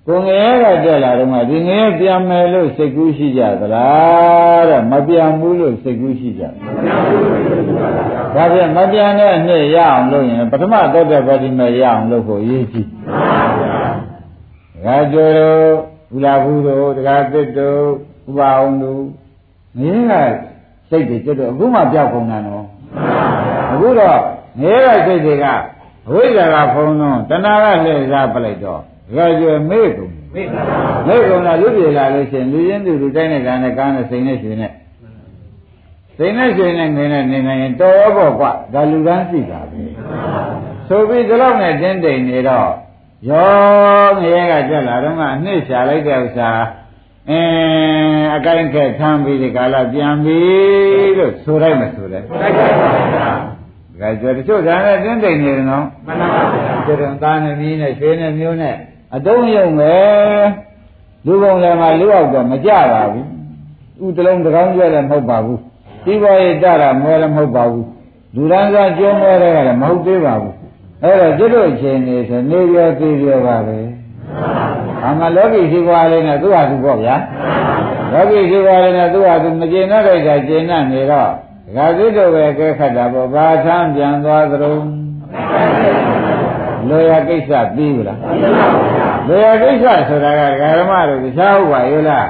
ကိုငရဲကတက်လာတော့မှဒီငရဲပြန်မယ်လို့စိတ်ကူးရှိကြသလားတဲ့မပြန်ဘူးလို့စိတ်ကူးရှိကြဒါဖြင့်မပြန်တဲ့အနှစ်ရအောင်လုပ်ရင်ပထမတော့တဲ့ဗတိမဲ့ရအောင်လုပ်ဖို့အရေးကြီးဒါကြိုတို့ဘုလားဘူးတို့တကားသစ်တို့ဥပအောင်တို့ငရဲကစိတ်တွေကျွတ်တော့အခုမှပြောက်ကုန်တာနော်အခုတော့ငရဲကစိတ်တွေက အဝိဇ္ဇာကဖုံးတော့တဏှာကလှည့်စားပလိုက်တော့ကြွယ်မေ့ကုန်မေ့မေ့ကုန်တာလူပြေလာလို့ရှိရင်လူရင်းသူလူတိုင်းနဲ့ကံနဲ့ကားနဲ့စိန်နဲ့ရွှေနဲ့စိန်နဲ့ရွှေနဲ့ငွေနဲ့နေနိုင်ရင်တော်ရောပေါ့ကွဒါလူကန်းရှိတာပဲဆိုပြီးဒီလောက်နဲ့တင်းတိမ်နေတော့ရောငရဲကကြက်လာတော့ကအနှစ်ရှာလိုက်တဲ့ဥစ္စာအင်းအကိုင်းခက်ထမ်းပြီးဒီကာလပြန်ပြီလို့ဆိုလိုက်မဆိုတဲ့ ဒါကြွယ်တချို့ဒါနဲ့တင်းတိမ်နေတယ်နော်မှန်ပါပါကျတော့သားနဲ့မြင်းနဲ့ရွှေနဲ့မျိုးနဲ့အတုံးယုံပဲလူပုံလည်းမှလူအောင်တော့မကြပါဘူးဥတလုံးတကောင်းကျဲလည်းမဟုတ်ပါဘူးဒီပေါ်ရတတာမွဲလည်းမဟုတ်ပါဘူးလူရန်စားကျုံးမွဲတဲ့ကလည်းမဟုတ်သေးပါဘူးအဲ့တော့ကျွတ်တို့အချိန်နေဆိုနေရသေးရပါပဲအမှလောကီရှိပွားလေးနဲ့သူ့ဟာသူပေါ့ဗျာလောကီရှိပွားလေးနဲ့သူ့ဟာသူမကျေနပ်တဲ့ကကျေနပ်နေတော့ ဒကာသစ်တို့ပဲကဲခတ်တာပေါ့ဘာထမ်းပြန်သွားသလုံးလောရကိစ္စပြီးဘူးလားလောရကိစ္စဆိုတာကဓမ္မတို့တခြားဟုတ်ပါရဲ့လား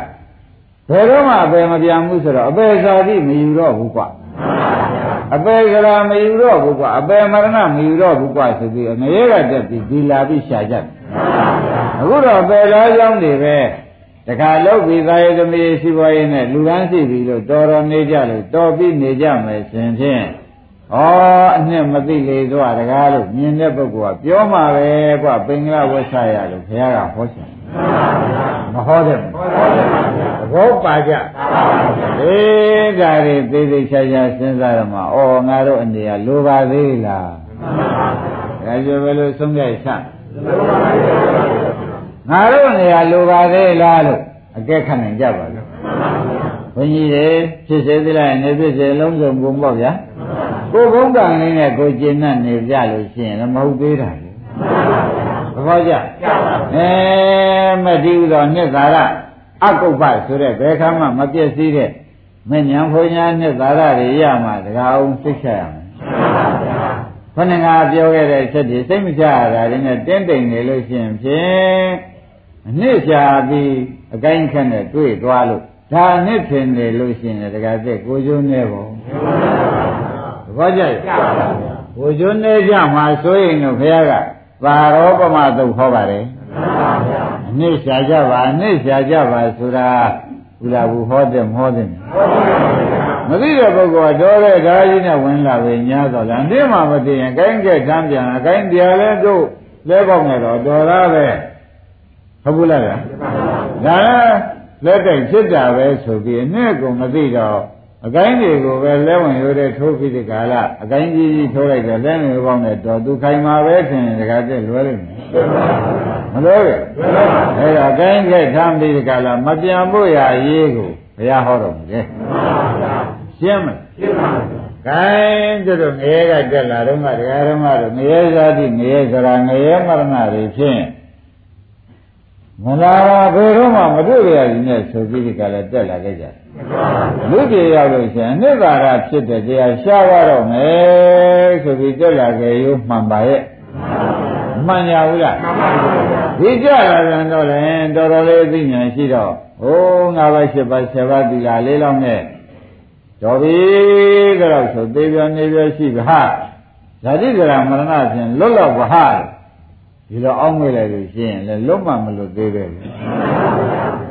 ဘယ်တော့မှအပေမပြန်ဘူးဆိုတော့အပေဇာတိမယူတော့ဘူးကွာအပေကရာမယူတော့ဘူးကွာအပေမရဏမယူတော့ဘူးကွာဆိုပြီးငရဲကတက်ပြီးဒီလာပြီးရှာကြတယ်အခုတော့အပေလားကြောင်းတွေပဲ တခါလောက်ပြီးသားရသမီးရှိပွားရင်းနဲ့လူရန်ရှိပြီလို့တော်တော်နေကြလို့တော်ပြီးနေကြမယ်ရှင်ဖြင့်ဩအနှစ်မသိလေသွားတကားလို့မြင်တဲ့ပုဂ္ဂိုလ်ကပြောမှာပဲကွပင်္ဂလဝဆရာလို့ဘုရားကဟောချင်မဟောတယ်သဘောပါကြအေးဒါတွေသိသိချာချာစဉ်းစားရမှာဩငါတို့အနေရလိုပါသေးလားဒါကြောဘယ်လိုဆုံးဖြတ်ချ ငါတို့အနေရလိုပါသေးလားလို့အကဲခတ်နိုင်ကြပါလို့ဘုန်းကြီးတွေဖြစ်စေသလားနေဖြစ်စေလုံးစုံကုန်ပေါ့ဗျာကိုယ်ကုန်းကံလေးနဲ့ကိုကျင့်နဲ့နေကြလို့ရှိရင်လည်းမဟုတ်သေးတာလေသဘောကျအဲမတိဥသောနှစ်သာရအကုပ္ပဆိုတဲ့ဘယ်ခါမှမပြည့်စည်တဲ့မဉ္ဇဉ်ဖွညာနှစ်သာရတွေရမှတကားအောင်သိချရမယ်ခொနငါပြောခဲ့တဲ့အချက်တွေစိတ်မချရတာတွေနဲ့တင်းတိမ်နေလို့ရှိရင်ဖြင့် အနှစ်ချာပြီးအကိုင်းခက်နဲ့တွေ့သွားလို့ဒါနှစ်ထင်နေလို့ရှိရင်တကားသက်ကိုကျိုးနေပေါ့သဘောကျရဲ့ကိုကျိုးနေကြမှာဆိုရင်တော့ဘုရားကသာရောပမသုတ်ဟောပါတယ်အနှစ်ရှာကြပါအနှစ်ရှာကြပါဆိုတာဘုရားဘူးဟောတယ်မဟောတယ်မသိတဲ့ပုဂ္ဂိုလ်ကတော်တဲ့ဓာကြီးနဲ့ဝင်လာပဲညာတော့လားအင်းမှမသိရင်ကိုင်းကဲတမ်းပြန်အကိုင်းတရားလဲတို့လဲပေါက်နေတော့တော်သားပဲ ဟုတ်ဘူးလားဗျာဒါလက်တိုက်ဖြစ်တာပဲဆိုပြီးအနှစ်ကိုမသိတော့အကိုင်းတွေကိုပဲလဲဝင်ရိုးတဲ့ထိုးပြီးဒီကာလအကိုင်းကြီးကြီးထိုးလိုက်တော့လဲနေပေါင်းနဲ့တော့သူခိုင်မှာပဲထင်တကားတက်လွဲလိမ့်မယ်မလို့ရဲ့အဲ့တော့အကိုင်းကထမ်းပြီးဒီကာလမပြန်ဖို့ရရေးကိုဘုရားဟောတော်မူတယ်ရှင်းမလားရှင်းပါပြီခိုင်းတို့ငရဲကတက်လာတော့ကတရားဓမ္မတို့ငရဲဇာတိငရဲစရာငရဲမရဏတွေဖြင့် မလာဘယ်တော့မှမတွေ့ရရင်နဲ့ဆိုပြီးဒီကလည်းတက်လာခဲ့ကြတယ်လူပြေရောက်လို့ရှိရင်အနိဗ္ဗာန်ဖြစ်တဲ့တရားရှားရတော့မယ်ဆိုပြီးတက်လာခဲ့ရုံမှန်ပါရဲ့မှန်ရဘူးလားဒီကြလာပြန်တော့လည်းတော်တော်လေးသိဉာဏ်ရှိတော့ဟိုးငါးပါးရှစ်ပါးဆယ်ပါးသီလလေးလောက်နဲ့တော်ပြီကတော့ဆိုသေးပြောနေပြောရှိပြီဟာဇာတိကရမရဏဖြင့်လွတ်လောက်ပါဟာ ဒီလိုအောင်းမိလိုက်လို့ရှိရင်လည်းလွတ်မှမလွတ်သေးပဲဒါ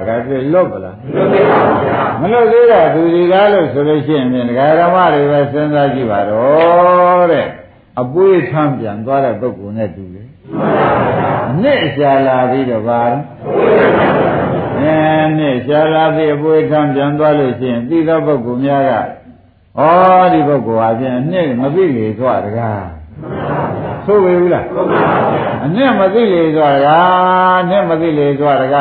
ကြပြလွတ်ပလားလွတ်သေးပါဗျာမလွတ်သေးတော့သူဒီကားလို့ဆိုလို့ရှိရင်ဖြင့်ဒကာဓမ္မတွေပဲစဉ်းစားကြည့်ပါတော့တဲ့အပွေးထမ်းပြန်သွားတဲ့ပုဂ္ဂိုလ်နဲ့တူတယ်အနှစ်ရှာလာပြီးတော့ပါအဲနှစ်ရှာလာပြီးအပွေးထမ်းပြန်သွားလို့ရှိရင်သိသောပုဂ္ဂိုလ်များကဩဒီပုဂ္ဂိုလ်ဟာဖြင့်အနှစ်မသိလေသွားတကား ဆိုဝေဘူးလားအနဲ့မသိလေဆိုတာကအနဲ့မသိလေဆိုတာက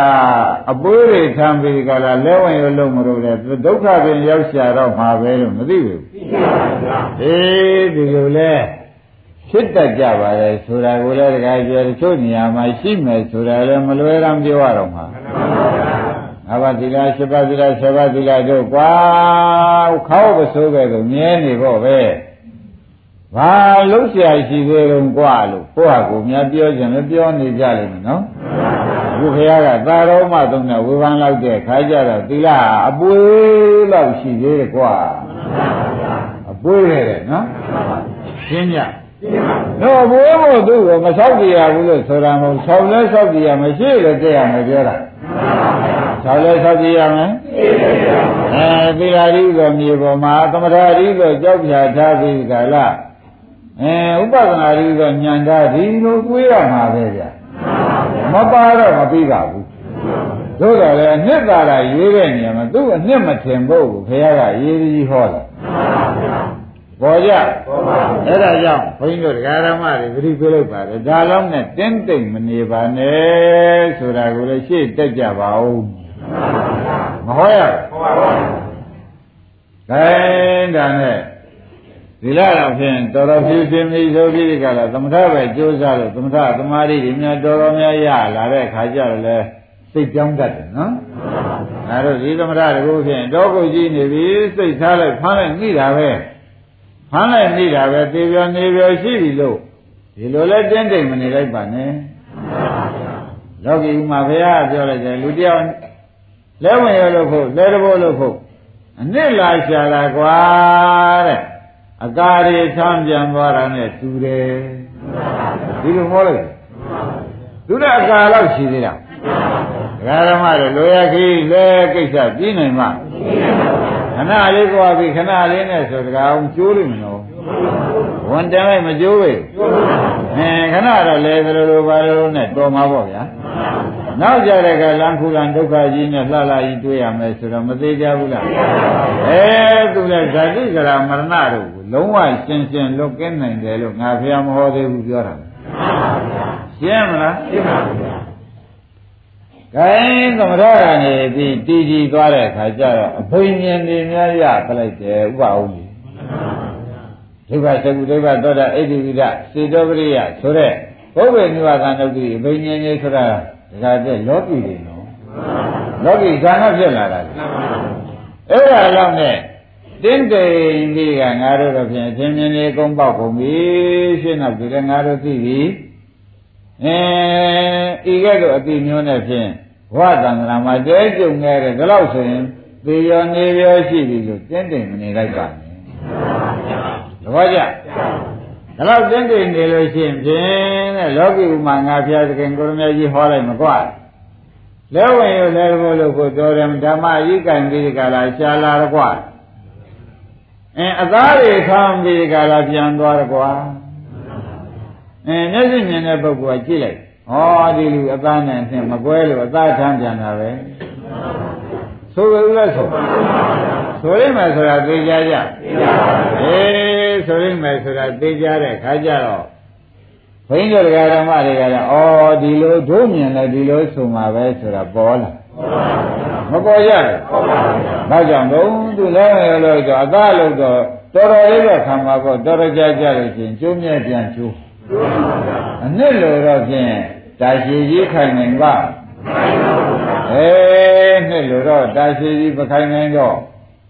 အပွေးတွေထမ်းပြီးကြလားလဲဝင်ရလို့မလို့လေဒုက္ခပင်ရောက်ရှာတော့မှာပဲလို့မသိဘူးသိပါဗျာအေးဒီလိုလဲဖြစ်တတ်ကြပါလေဆိုတာကိုလည်းတခါပြောတချို့နေရာမှာရှိမယ်ဆိုတာလည်းမလွယ်ရမ်းပြောရတော့မှာငါးပါးသီလ၈ပါးသီလ၁၀ပါးသီလတို့ကွာခေါက်ပစိုးပဲဆိုမြဲနေဖို့ပဲ ဘာလုံးเสียရှိသေးလုံးกว่าလို့ကိုယ့်ဟာကိုယ်များပြောကြတယ်ပြောနေကြလိမ့်မယ်နော်အခုခရကသာရောမသုံးတဲ့ဝေဖန်လောက်တဲ့ခါကြတော့သီလအပွေးလောက်ရှိသေးတယ်กว่าအပွေးရတယ်နော်ရှင်းကြတော့ဘိုးမို့သူ့ကိုမဆောက်ကြရဘူးလို့ဆိုတာမဟုတ်ဆောက်လဲဆောက်ကြရမရှိလို့တဲ့ရမယ်ပြောတာဆောက်လဲဆောက်ကြရမယ်အဲသီလရီကိုမြေပေါ်မှာသမထရီကိုကြောက်ဖြာထားပြီးကြလား အဲဥပဒနာရီဆိုညံတာဒီလိုတွေးရမှာပဲဗျာမပါတော့မပြီးပါဘူးသို့တော်လည်းအနှစ်သာရရေးတဲ့နေရာမှာသူ့အနှစ်မထင်ဖို့ကိုဘုရားကရေးကြီးဟောတယ်ပေါ်ကြအဲ့ဒါကြောင့်ဘုန်းကြီးတို့ဒကာရမတွေသတိပြုလိုက်ပါတယ်ဒါလုံးနဲ့တင်းတိမ်မနေပါနဲ့ဆိုတာကိုလည်းရှေ့တက်ကြပါဦးမဟောရဘူးဟောပါဘူးခိုင်းဒါနဲ့ ဒီလာတော့ဖြင့်တော်တော်ဖြူဖြူမိဆိုပြီးဒီကလာသမထပဲကြိုးစားလို့သမထသမာဓိတွေများတော်တော်များရလာတဲ့ခါကျတော့လေစိတ်ကြောင်းတတ်တယ်နော်အဲတော့ဒီသမထတကူဖြင့်တောကိုကြီးနေပြီစိတ်ထားလိုက်ဖမ်းလိုက်မိတာပဲဖမ်းလိုက်မိတာပဲသေပြောနေပြောရှိပြီလို့ဒီလိုလဲတင်းတိမ်မနေလိုက်ပါနဲ့လောကီမှာဘုရားပြောလိုက်တယ်လူတယောက်လဲဝင်ရလို့ဖို့လဲတဘောလို့ဖို့အနစ်လာရှာလာကွာတဲ့ အကာရီဆမ်းပြန်သွားတာနဲ့တူတယ်ဒီလိုဟောလိုက်သူကအကာလောက်ရှိသေးတာဒကာဓမ္မတို့လိုရခီးလဲကိစ္စပြီးနိုင်မှာခဏလေးကြွားပြီးခဏလေးနဲ့ဆိုတကာအောင်ကျိုးလိမ့်မလို့ဝန်တမ်းလိုက်မကျိုးပဲအဲခဏတော့လဲသလိုလိုပါလို့နဲ့တော်မှာပေါ့ဗျာ နောက်ကြတဲ့ကလမ်းခုလန်ဒုက္ခကြီးနဲ့လှလှကြီးတွေ့ရမယ်ဆိုတော့မသေးကြဘူးလားအဲသူလည်းဇာတိကရာမရဏတို့ကိုလုံးဝရှင်းရှင်းလွတ်ကင်းနိုင်တယ်လို့ငါဖျားမဟောသေးဘူးပြောတာရှင်းမလားရှင်းပါဗျာခိုင်းသမထကနေပြီးတည်ကြည်သွားတဲ့အခါကျတော့အဘိညာဉ်တွေများရပလိုက်တယ်ဥပအောင်ကြီးဒုက္ခသကုဒုက္ခသောတာဣတိဝိဒစေတောပရိယဆိုတဲ့ဘုဗ္ဗေနိဝါဒနုတ်တိအဘိညာဉ်တွေဆိုတာ ဒါကတည်းလောကီတွေနော်လောကီဇာနာဖြစ်လာတာလေအဲ့ဒါလောက်နဲ့တင်းတိန်ကြီးကငါတို့တော့ဖြင့်အချင်းချင်းလေးကုန်းပေါက်ကုန်ပြီရှင်းတော့ဒီကငါတို့သိပြီအဲဤကဲ့သို့အတိမျိုးနဲ့ဖြင့်ဘဝတန်ត្រာမှာတဲကြုံခဲ့တဲ့ဒါလို့ဆိုရင်သေရောနေရောရှိပြီလို့တင်းတိန်မနေလိုက်ပါနဲ့သဘောကျ ဒါတော့တင်းတိန်နေလို့ရှိရင်ဖြင့်တဲ့လောကီဥမာငါဖျားသခင်ကိုရမကြီးဟောလိုက်မကွာလဲဝင်ရလဲဘို့လို့ကိုတော်တယ်ဓမ္မဤကံပြီးကြလားရှားလာတော့ကွာအဲအသားတွေခံပြီးကြလားပြန်သွားတော့ကွာအဲမျက်စိမြင်တဲ့ပုဂ္ဂိုလ်ကကြည့်လိုက်ဟောဒီလူအသားနဲ့ဖြင့်မကွဲလို့အသားထမ်းပြန်တာပဲ ဆိုရဦးလားဆိုဆိုရမယ်ဆိုတာသိကြကြအေးဆိုရမယ်ဆိုတာသိကြတဲ့ခါကျတော့ဘိန်းတို့ဓမ္မတွေကလည်းဩဒီလိုဒုမြင်လဲဒီလိုဆိုမှာပဲဆိုတာပေါ်လာမပေါ်ရဘူးဘာကြောင့်တော့သူလည်းလို့ဆိုအသားလို့တော့တော်တော်လေးတော့ခံမှာပေါ့တော်တော်ကြာကြာလို့ရှိရင်ကျိုးမြဲပြန်ကျိုးအနစ်လို့တော့ဖြင့်တာရှိကြီးခိုင်နိုင်ပါ အေးနှစ်လို့တော့တာရှိကြီးမခိုင်နိုင်တော့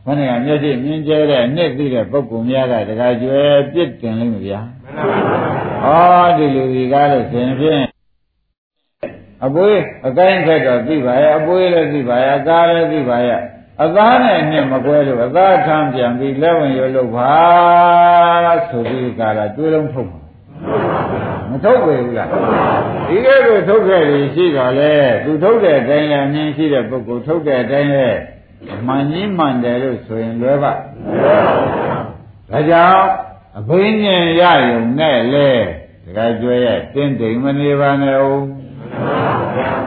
ခဏကမျက်စိမြင်ကျဲတဲ့နှစ်သိတဲ့ပုဂ္ဂိုလ်များကတခါကျွဲပြစ်တင်လိမ့်မဗျာဟောဒီလူကြီးကားလို့ရှင်ဖြင့်အပွေးအကိုင်းခက်တော့သိပါရဲ့အပွေးလည်းသိပါရဲ့အကားလည်းသိပါရဲ့အသားနဲ့နှစ်မကွဲလို့အသားထမ်းပြန်ပြီးလက်ဝင်ရလို့ပါဆိုပြီးကာလာတွေးလုံးထုတ်ပါ မထုတ်ပေဘူးလားဒီကဲကိုထုတ်ခဲ့ရင်ရှိတော့လေသူထုတ်တဲ့အတိုင်းလည်းမြင်ရှိတဲ့ပုဂ္ဂိုလ်ထုတ်တဲ့အတိုင်းလည်းမှန်ကြီးမှန်တယ်လို့ဆိုရင်လွယ်ပါဒါကြောင့်အဘိညာဉ်ရယုံနဲ့လေတခါကျွဲရဲ့တင်းတိမ်မနေပါနဲ့ဦး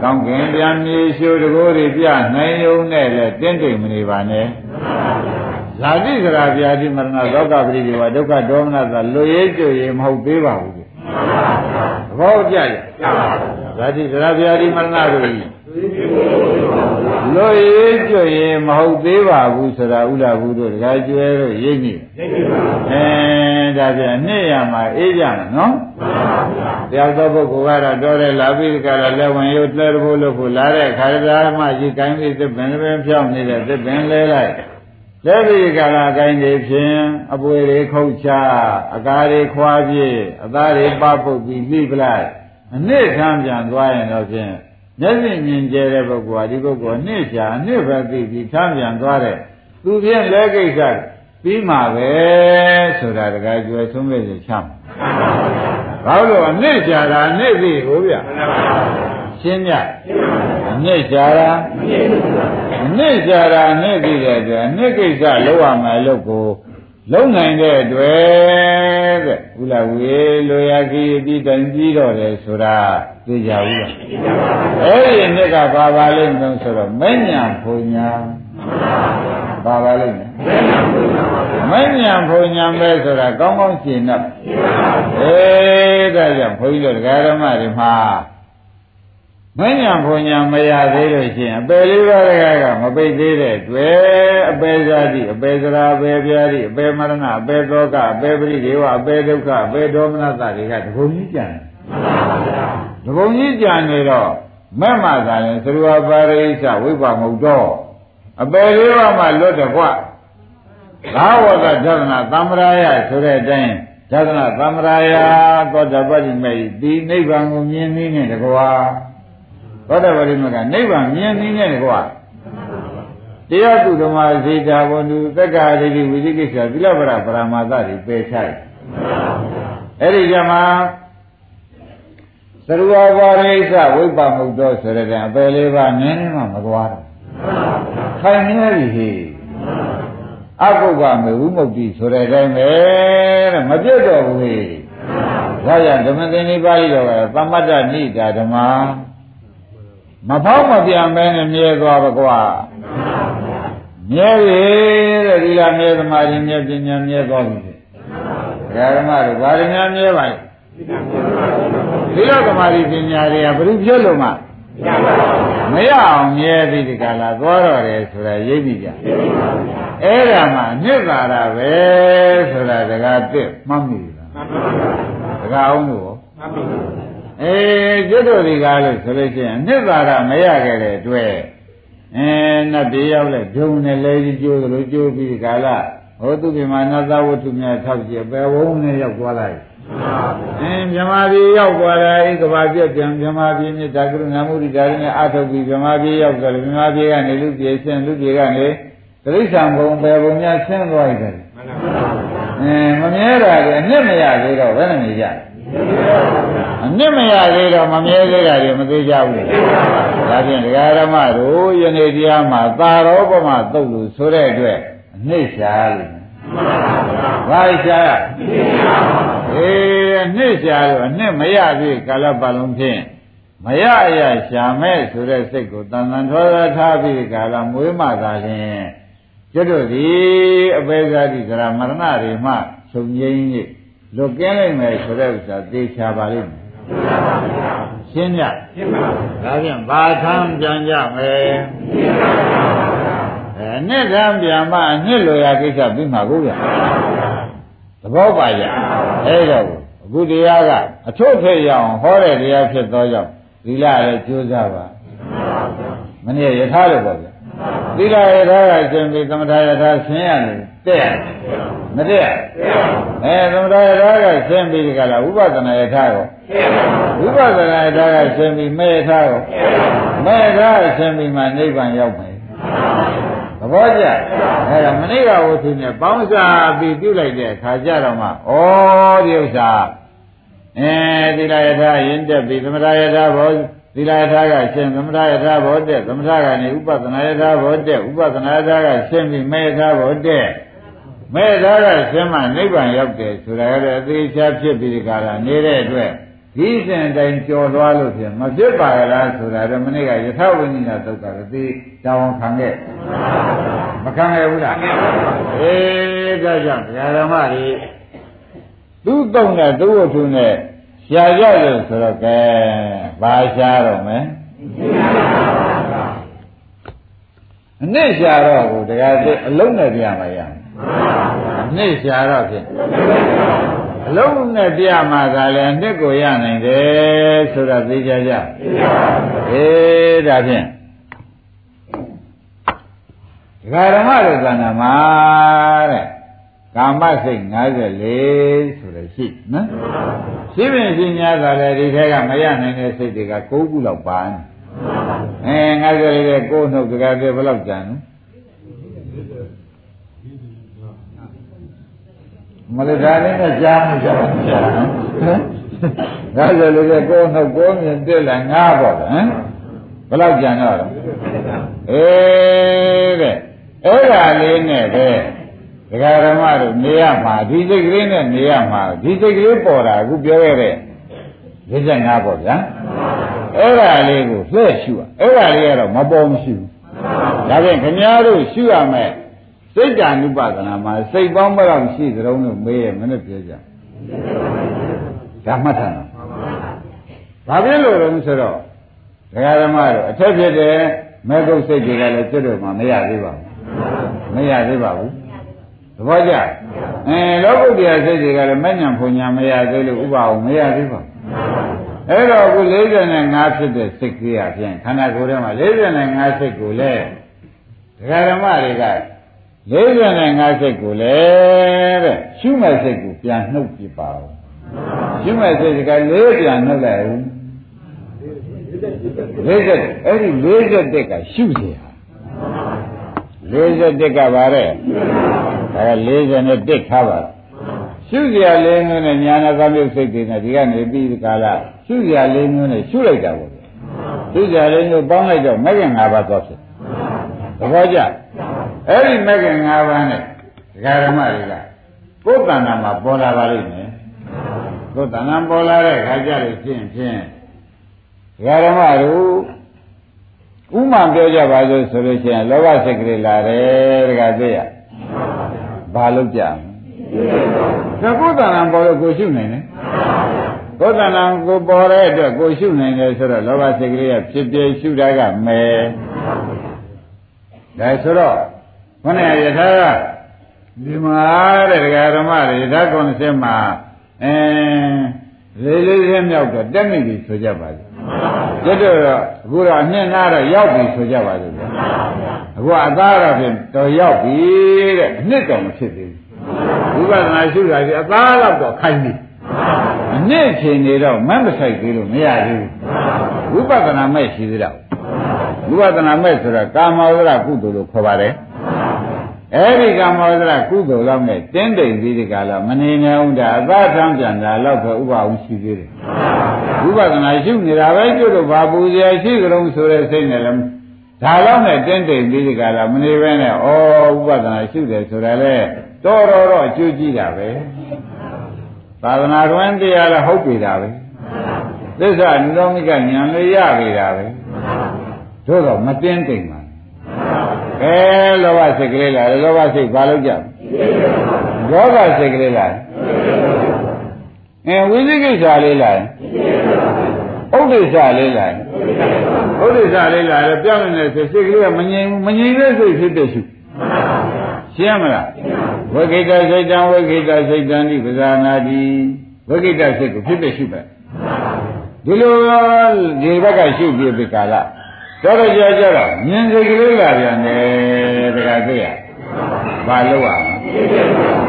ကောင်းကင်ပြန်မြေရှိုးတကိုးတွေပြနိုင်ယုံနဲ့လေတင်းတိမ်မနေပါနဲ့ဇာတိစရာဗျာတိမရဏသောကပရိဒီဝဒုက္ခဒေါမနသာလွရေးကြွရေးမဟုတ်သေးပါဘူး သဘောကျရဲ့ဇာတိစရာဗျာတိမရဏတို့လွရေးကြွရေးမဟုတ်သေးပါဘူးဆိုတာဥလာဘူးတို့တခါကျွဲတို့ရိပ်မိအဲဒါပြန်နှစ်ရမှာအေးကြမယ်နော်တယောက်သောပုဂ္ဂိုလ်ကတော့တော်တယ်လာပြီးကြတော့လက်ဝင်ရုပ်လဲဖို့လို့ဖို့လာတဲ့ခါရသာမှကြီးကိုင်းပြီးသစ်ပင်ပင်ဖြောင်းနေတဲ့သစ်ပင်လဲလိုက် လက်ပြီးကြလာကိုင်းနေဖြင့်အပွေတွေခုတ်ချအကားတွေခွာပြည့်အသားတွေပပုတ်ပြီးလိပလိုက်အနစ်ထမ်းပြန်သွားရင်တော့ဖြင့်မျက်စိမြင်ကျဲတဲ့ပုဂ္ဂိုလ်ဟာဒီပုဂ္ဂိုလ်အနှစ်ချာအနှစ်ပဲသိပြီးထမ်းပြန်သွားတဲ့သူဖြင့်လဲကိစ္စပြီးမှာပဲဆိုတာတကယ်ကျွယ်ဆုံးမဲ့ချမ်းဘာလို့အနှစ်ချာတာအနှစ်သိကိုဗျရှင်းပြအ နှစ်ချာတာအနှစ်ချာတာအနှစ်သိတဲ့အတွက်အနှစ်ကိစ္စလောက်ရမယ်လို့ကိုလုံးနိုင်တဲ့အတွက်တဲ့ဥလာဝေလိုရာကြီးအပြီးတိုင်ပြီးတော့လေဆိုတာသိကြဘူးလားအဲ့ဒီနှစ်ကဘာပါလိမ့်မလို့ဆိုတော့မဉ္ဇဉ်ဘုံညာဘာပါလိမ့်မဉ္ဇဉ်ဘုံညာပဲဆိုတာကောင်းကောင်းရှင်းတော့အေးဒါကြောင့်ဘုန်းကြီးတို့တရားဓမ္မတွေမှာ မဉ္ဇဉ်ဘုံညာမရသေးလို့ရှိရင်အပယ်လေးပါးကမပိတ်သေးတဲ့တွေ့အပယ်ဇာတိအပယ်ဇရာအပယ်ပြာတိအပယ်မရဏအပယ်သောကအပယ်ပရိဒေဝအပယ်ဒုက္ခအပယ်ဒေါမနတတွေကတဘုံကြီးကြံတယ်တဘုံကြီးကြံနေတော့မဲ့မှသာရင်သရဝပါရိစ္ဆဝိပ္ပမုတ်တော့အပယ်လေးပါးမှလွတ်တယ်ကွဘာဝကဒသနာသံ္မရာယဆိုတဲ့အတိုင်းဒသနာသံ္မရာယသောတပတ္တိမေဒီနိဗ္ဗာန်ကိုမြင်နေတယ်ကွာ သောတပတိမကနိဗ္ဗာန်မြင်နေတယ်ကွာတရားသူဓမ္မစေတာဘုံသူသက္ကာရိတိဝိသိကိစ္စသီလပရပရမာသတွေပယ်ချိုက်အဲ့ဒီကြမှာသရဝဘာရိသဝိပ္ပမုတ်တော်ဆိုတဲ့အပယ်လေးပါနည်းနည်းမှမသွားတော့ခိုင်နေပြီဟေ့အကုက္ကမေဝိမုတ်တိဆိုတဲ့အတိုင်းပဲတဲ့မပြတ်တော့ဘူးဟေ့ဒါကြောင့်ဓမ္မသင်္နိပါဠိတော်ကသမ္မတ္တနိတာဓမ္မ မဖောက်မပြန်မဲနဲ့မြဲသွားပါကွာမြဲပြီတဲ့ဒီလားမြဲသမာဓိမြဲပညာမြဲသွားပြီဓမ္မတို့ဘာတွေများမြဲပါလဲဒီလားသမာဓိပညာတွေကဘယ်လိုဖြစ်လို့မှမရအောင်မြဲပြီးဒီကလာသွားတော့တယ်ဆိုတာရိပ်ပြီးကြအဲ့ဒါမှမြစ်သာတာပဲဆိုတာတကားတစ်မှတ်မိလားတကားအောင်လို့ အေးကျွတ်တို့ဒီကားလို့ဆိုလို့ရှိရင်မြစ်သာတာမရခဲ့တဲ့အတွက်အဲနတ်ပြေရောက်လဲဂျုံနဲ့လဲကြီးကျိုးသလိုကျိုးပြီးဒီကာလဟောသူပြမနသဝတ္ထုများထောက်ကြည့်ပဲဝုန်းနဲ့ရောက်သွားလိုက်အင်းမြမပြည်ရောက်သွားတယ်ကဘာပြက်ပြန်မြမပြည်မြတ်တာကရုဏာမုဒိတာရင်းနဲ့အထုတ်ပြီးမြမပြည်ရောက်တယ်မြမပြည်ကနေလူပြေဆင်းလူပြေကနေတိရစ္ဆာန်ဘုံပဲဘုံများဆင်းသွားတယ်အင်းမမြဲတာလေအနှစ်မရသေးတော့ဘယ်နဲ့နေကြ အနှစ်မရသေးတော့မမြဲသေးတာတွေမသေးကြဘူးဒါဖြင့်ဒကာရမတို့ယနေ့တရားမှာသာရောပမသုတ်လို့ဆိုတဲ့အတွက်အနှစ်ရှာလို့ဘာရှာအေးအနှစ်ရှာလို့အနှစ်မရသေးကာလပတ်လုံးဖြင့်မရရရှာမဲ့ဆိုတဲ့စိတ်ကိုတန်တန်ထောသာထားပြီးကာလမွေးမှသာလျှင်ကျွတ်တို့သည်အပေဇာတိကရာမရဏတွေမှချုပ်ငိမ့်၍ လွတ်ကင်းနိုင်မယ်ဆိုတဲ့ဥစ္စာသိချပါလိမ့်မယ်ရှင်းကြရှင်းပါဒါဖြင့်ဘာသံပြန်ကြမယ်အဲနှစ်သံပြန်မှအနှစ်လိုရာကိစ္စပြီးမှာကိုဗျသဘောပါကြအဲဒါကိုအခုတရားကအထုတ်ဖြစ်ရအောင်ဟောတဲ့တရားဖြစ်သောကြောင့်သီလလည်းကြိုးစားပါမနေ့ယထာလို့ပေါ့ဗျ သီလယထာကရှင်ပြီးသမထယထာဆင်းရတယ်တဲ့မတဲ့အဲသမထယထာကဆင်းပြီးဒီကလာဥပဒနာယထာကိုဝိပဿနာယထာကဆင်းပြီးမေယထာကိုမေယထာကဆင်းပြီးမှနိဗ္ဗာန်ရောက်မယ်သဘောကျအဲဒါမနေ့ကဝုသူနဲ့ပေါင်းစားပြီးပြုလိုက်တဲ့အခါကျတော့မှဩဒီဥစ္စာအဲဒီလာယထာယဉ်တက်ပြီးသမထယထာဘော သီလယထာကရှင်သမထယထာဘောတက်သမထကနေဥပဒနာယထာဘောတက်ဥပဒနာယထာကရှင်ပြီးမေယထာဘောတက်မေယထာကရှင်မှနိဗ္ဗာန်ရောက်တယ်ဆိုတာလည်းအသေးချာဖြစ်ပြီးဒီကရာနေတဲ့အတွက်ဒီစဉ်တိုင်းကြော်သွားလို့ဖြစ်မဖြစ်ပါလားဆိုတာတော့မနေ့ကယထာဝိနိနာသုတ်ကလည်းသိတောင်းခံခဲ့မခံခဲ့ဘူးလားအေးဒါကြောင့်ဓမ္မတွေသူ့တုံနဲ့သူ့ဝတ္ထုနဲ့ ရှားကြလို့ဆိုတော့ကဲဘာရှားတော့မယ်အနစ်ရှားတော့ကိုတရားသိအလုံးနဲ့ပြမှာရအနစ်ရှားတော့ဖြင့်အလုံးနဲ့ပြမှာကလည်းအနစ်ကိုရနိုင်တယ်ဆိုတော့သိကြကြအေးဒါဖြင့်ဒကာဓမ္မတို့ကဏ္ဍမှာတဲ့ ကာမစိတ်54ဆိုတဲ့ရှိနော်ရှိပင်ရှိများသာလည်းဒီထဲကမရနိုင်တဲ့စိတ်တွေက9ခုလောက်ပါနေအဲ54တဲ့ကိုယ်နှုတ်တကယ်ပြဘယ်လောက်ကြံမလဒါလေးနဲ့ကြားမှုကြပါဟမ်54တဲ့ကိုယ်နှုတ်ကိုမြင်တက်လာ9ပေါ့ဟမ်ဘယ်လောက်ကြံတော့အေးတဲ့အဲ့ဒါလေးနဲ့ပဲ ဒကာဓမ္မတို့နေရမှာဒီစိတ်ကလေးနဲ့နေရမှာဒီစိတ်ကလေးပေါ်တာအခုပြောခဲ့တဲ့55ပေါ့ဗျာအဲ့ဒါလေးကိုလှည့်ရှုရအဲ့ဒါလေးကတော့မပေါ်မရှိဘူးဒါဖြင့်ခင်ဗျားတို့ရှုရမယ်စိတ်ဓာနုပဒနာမှာစိတ်ပေါင်းဘယ်လောက်ရှိသတုံးလို့မေးရမနဲ့ပြောကြဒါမှတ်ထားတော့ဘာဖြစ်လို့လဲဆိုတော့ဒကာဓမ္မတို့အထက်ဖြစ်တဲ့မေဂုတ်စိတ်တွေကလည်းကျွတ်တော့မှမရသေးပါဘူးမရသေးပါဘူး သဘောကျအဲလောကုတ္တရာစိတ်တွေကလည်းမညံဖုန်ညာမရသေးလို့ဥပအောင်မရသေးပါဘူးအဲ့တော့အခု45ဖြစ်တဲ့စိတ်ကြီးအပြင်ခန္ဓာကိုယ်ထဲမှာ45စိတ်ကိုလည်းဒကာဓမ္မတွေက45စိတ်ကိုလည်းတဲ့ရှုမဲ့စိတ်ကိုပြန်နှုတ်ပြပါဦးရှုမဲ့စိတ်ကလေးပြန်နှုတ်လိုက်ဦး40အဲ့ဒီ41ကရှုเสีย 41ကပါတဲ့အဲ41ခါပါရှုစရာလေးမျိုးနဲ့ညာနာသမုတ်စိတ်တွေနဲ့ဒီကနေပြီးကာလရှုစရာလေးမျိုးနဲ့ရှုလိုက်တာပေါ့ရှုစရာလေးမျိုးပေါင်းလိုက်တော့မဂ္ဂင်၅ပါးသွားဖြစ်သဘောကျအဲ့ဒီမဂ္ဂင်၅ပါးနဲ့ဒကာရမတွေကကိုယ်တဏ္ဍာမှာပေါ်လာပါလိမ့်မယ်ကိုယ်တဏ္ဍာပေါ်လာတဲ့ခါကျလို့ဖြင့်ဖြင့်ဒကာရမတို့ ဥမာပြောကြပါစို့ဆိုလို့ရှိရင်လောဘစိတ်ကလေးလာတယ်တခါသိရဘာလို့ကြမလဲကုသနာပေါ်လို့ကိုရှုနိုင်တယ်ကုသနာကိုပေါ်တဲ့အတွက်ကိုရှုနိုင်တယ်ဆိုတော့လောဘစိတ်ကလေးကဖြစ်ပြရှုတာကမယ်ဒါဆိုတော့ခொနဲ့ယထာကဒီမှာတဲ့ဒကာဓမ္မတွေယထာကုံစက်မှာအဲလေးလေးလေးမြောက်တော့တက်မိပြီဆိုကြပါစို့ ကျွတ်တော့အခုတော့အနှစ်နာတော့ရောက်ပြီဆိုကြပါစို့ဗျာအခုအသားတော့ဖြင့်တော်ရောက်ပြီတဲ့အနှစ်တော့မဖြစ်သေးဘူးဝိပဿနာရှုတာကြီးအသားတော့တော့ခိုင်းပြီအနှစ်ချိန်နေတော့မမဆိုင်သေးလို့မရသေးဘူးဝိပဿနာမဲ့ရှိသေးတော့ဝိပဿနာမဲ့ဆိုတာကာမဝရကုသိုလ်လို့ခေါ်ပါတယ် အဲ့ဒီကာမဝဇ္ဇကုသိုလ်လောက်နဲ့တင်းတိမ်ပြီးဒီကလာမနေနိုင်ဘူးဒါအသာထမ်းပြန်တာတော့ပဲဥပအောင်ရှိသေးတယ်ဝိပဿနာရှုနေတာပဲကျွတ်တော့ဘာပူဇော်ရှိကြုံဆိုတဲ့စိတ်နဲ့လည်းဒါတော့နဲ့တင်းတိမ်ပြီးဒီကလာမနေပဲနဲ့ဩဥပဒနာရှုတယ်ဆိုတာလေတော်တော်တော့အကျိုးကြည့်တာပဲသာသနာတွင်တရားလည်းဟုတ်ပြီတာပဲသစ္စာနိရောဓကဉာဏ်လေးရပြီတာပဲတို့တော့မတင်းတိမ်ပါ အဲလောဘစိတ်ကလေးလာလောဘစိတ်ဘာလို့ကြဒေါသစိတ်ကလေးလာအဲဝိသိကိစ္စလေးလာဥဒိစ္စလေးလာဥဒိစ္စလေးလာတယ်ပြောင်းနေတဲ့စိတ်ကလေးကမငြိမ်ဘူးမငြိမ်တဲ့စိတ်ဖြစ်တဲ့ရှုရှင်းမလားဝိကိတစိတ်တံဝိကိတစိတ်တံဒီပဇာနာတိဝိကိတစိတ်ကိုဖြစ်တဲ့ရှုပဲဒီလိုဒီဘက်ကရှုပြီးပြီကာလ တော်တော်ကြာကြာတော့မြင်စိတ်ကလေးလာပြန်တယ်တခါသိရဘာလို့ရမလဲ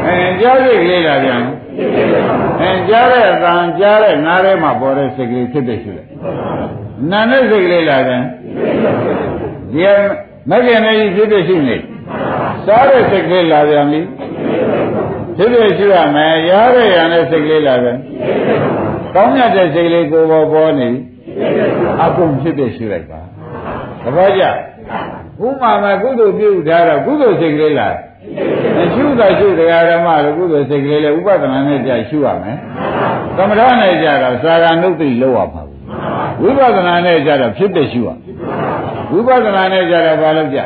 အဲကြားစိတ်ကလေးလာပြန်အဲကြားတဲ့အတန်ကြားတဲ့နားထဲမှာပေါ်တဲ့စိတ်ကလေးဖြစ်တဲ့ရှိတယ်နာနဲ့စိတ်ကလေးလာပြန်ဒီမဂ္ဂင်နဲ့ဖြစ်တဲ့ရှိနေစားတဲ့စိတ်ကလေးလာပြန်ပြီဖြစ်တဲ့ရှိရမယ်ရားတဲ့ရံတဲ့စိတ်ကလေးလာပြန်ကောင်းမြတ်တဲ့စိတ်ကလေးကိုပေါ်ပေါ်နေအကုန်ဖြစ်တဲ့ရှိလိုက်ပါသ ဘောကျဥမာမှာကုသိုလ်ပြုထားတော့ကုသိုလ်စိတ်ကလေးလားရှုတာရှုတရားဓမ္မလို့ကုသိုလ်စိတ်ကလေးလေဥပဒနာနဲ့ကြာရှုရမယ်သမထနဲ့ကြာတော့သာဂနုတ်တိလောက်ရပါဘူးဝိပဿနာနဲ့ကြာတော့ဖြစ်တဲ့ရှုရဝိပဿနာနဲ့ကြာတော့ဘာလို့ကြာ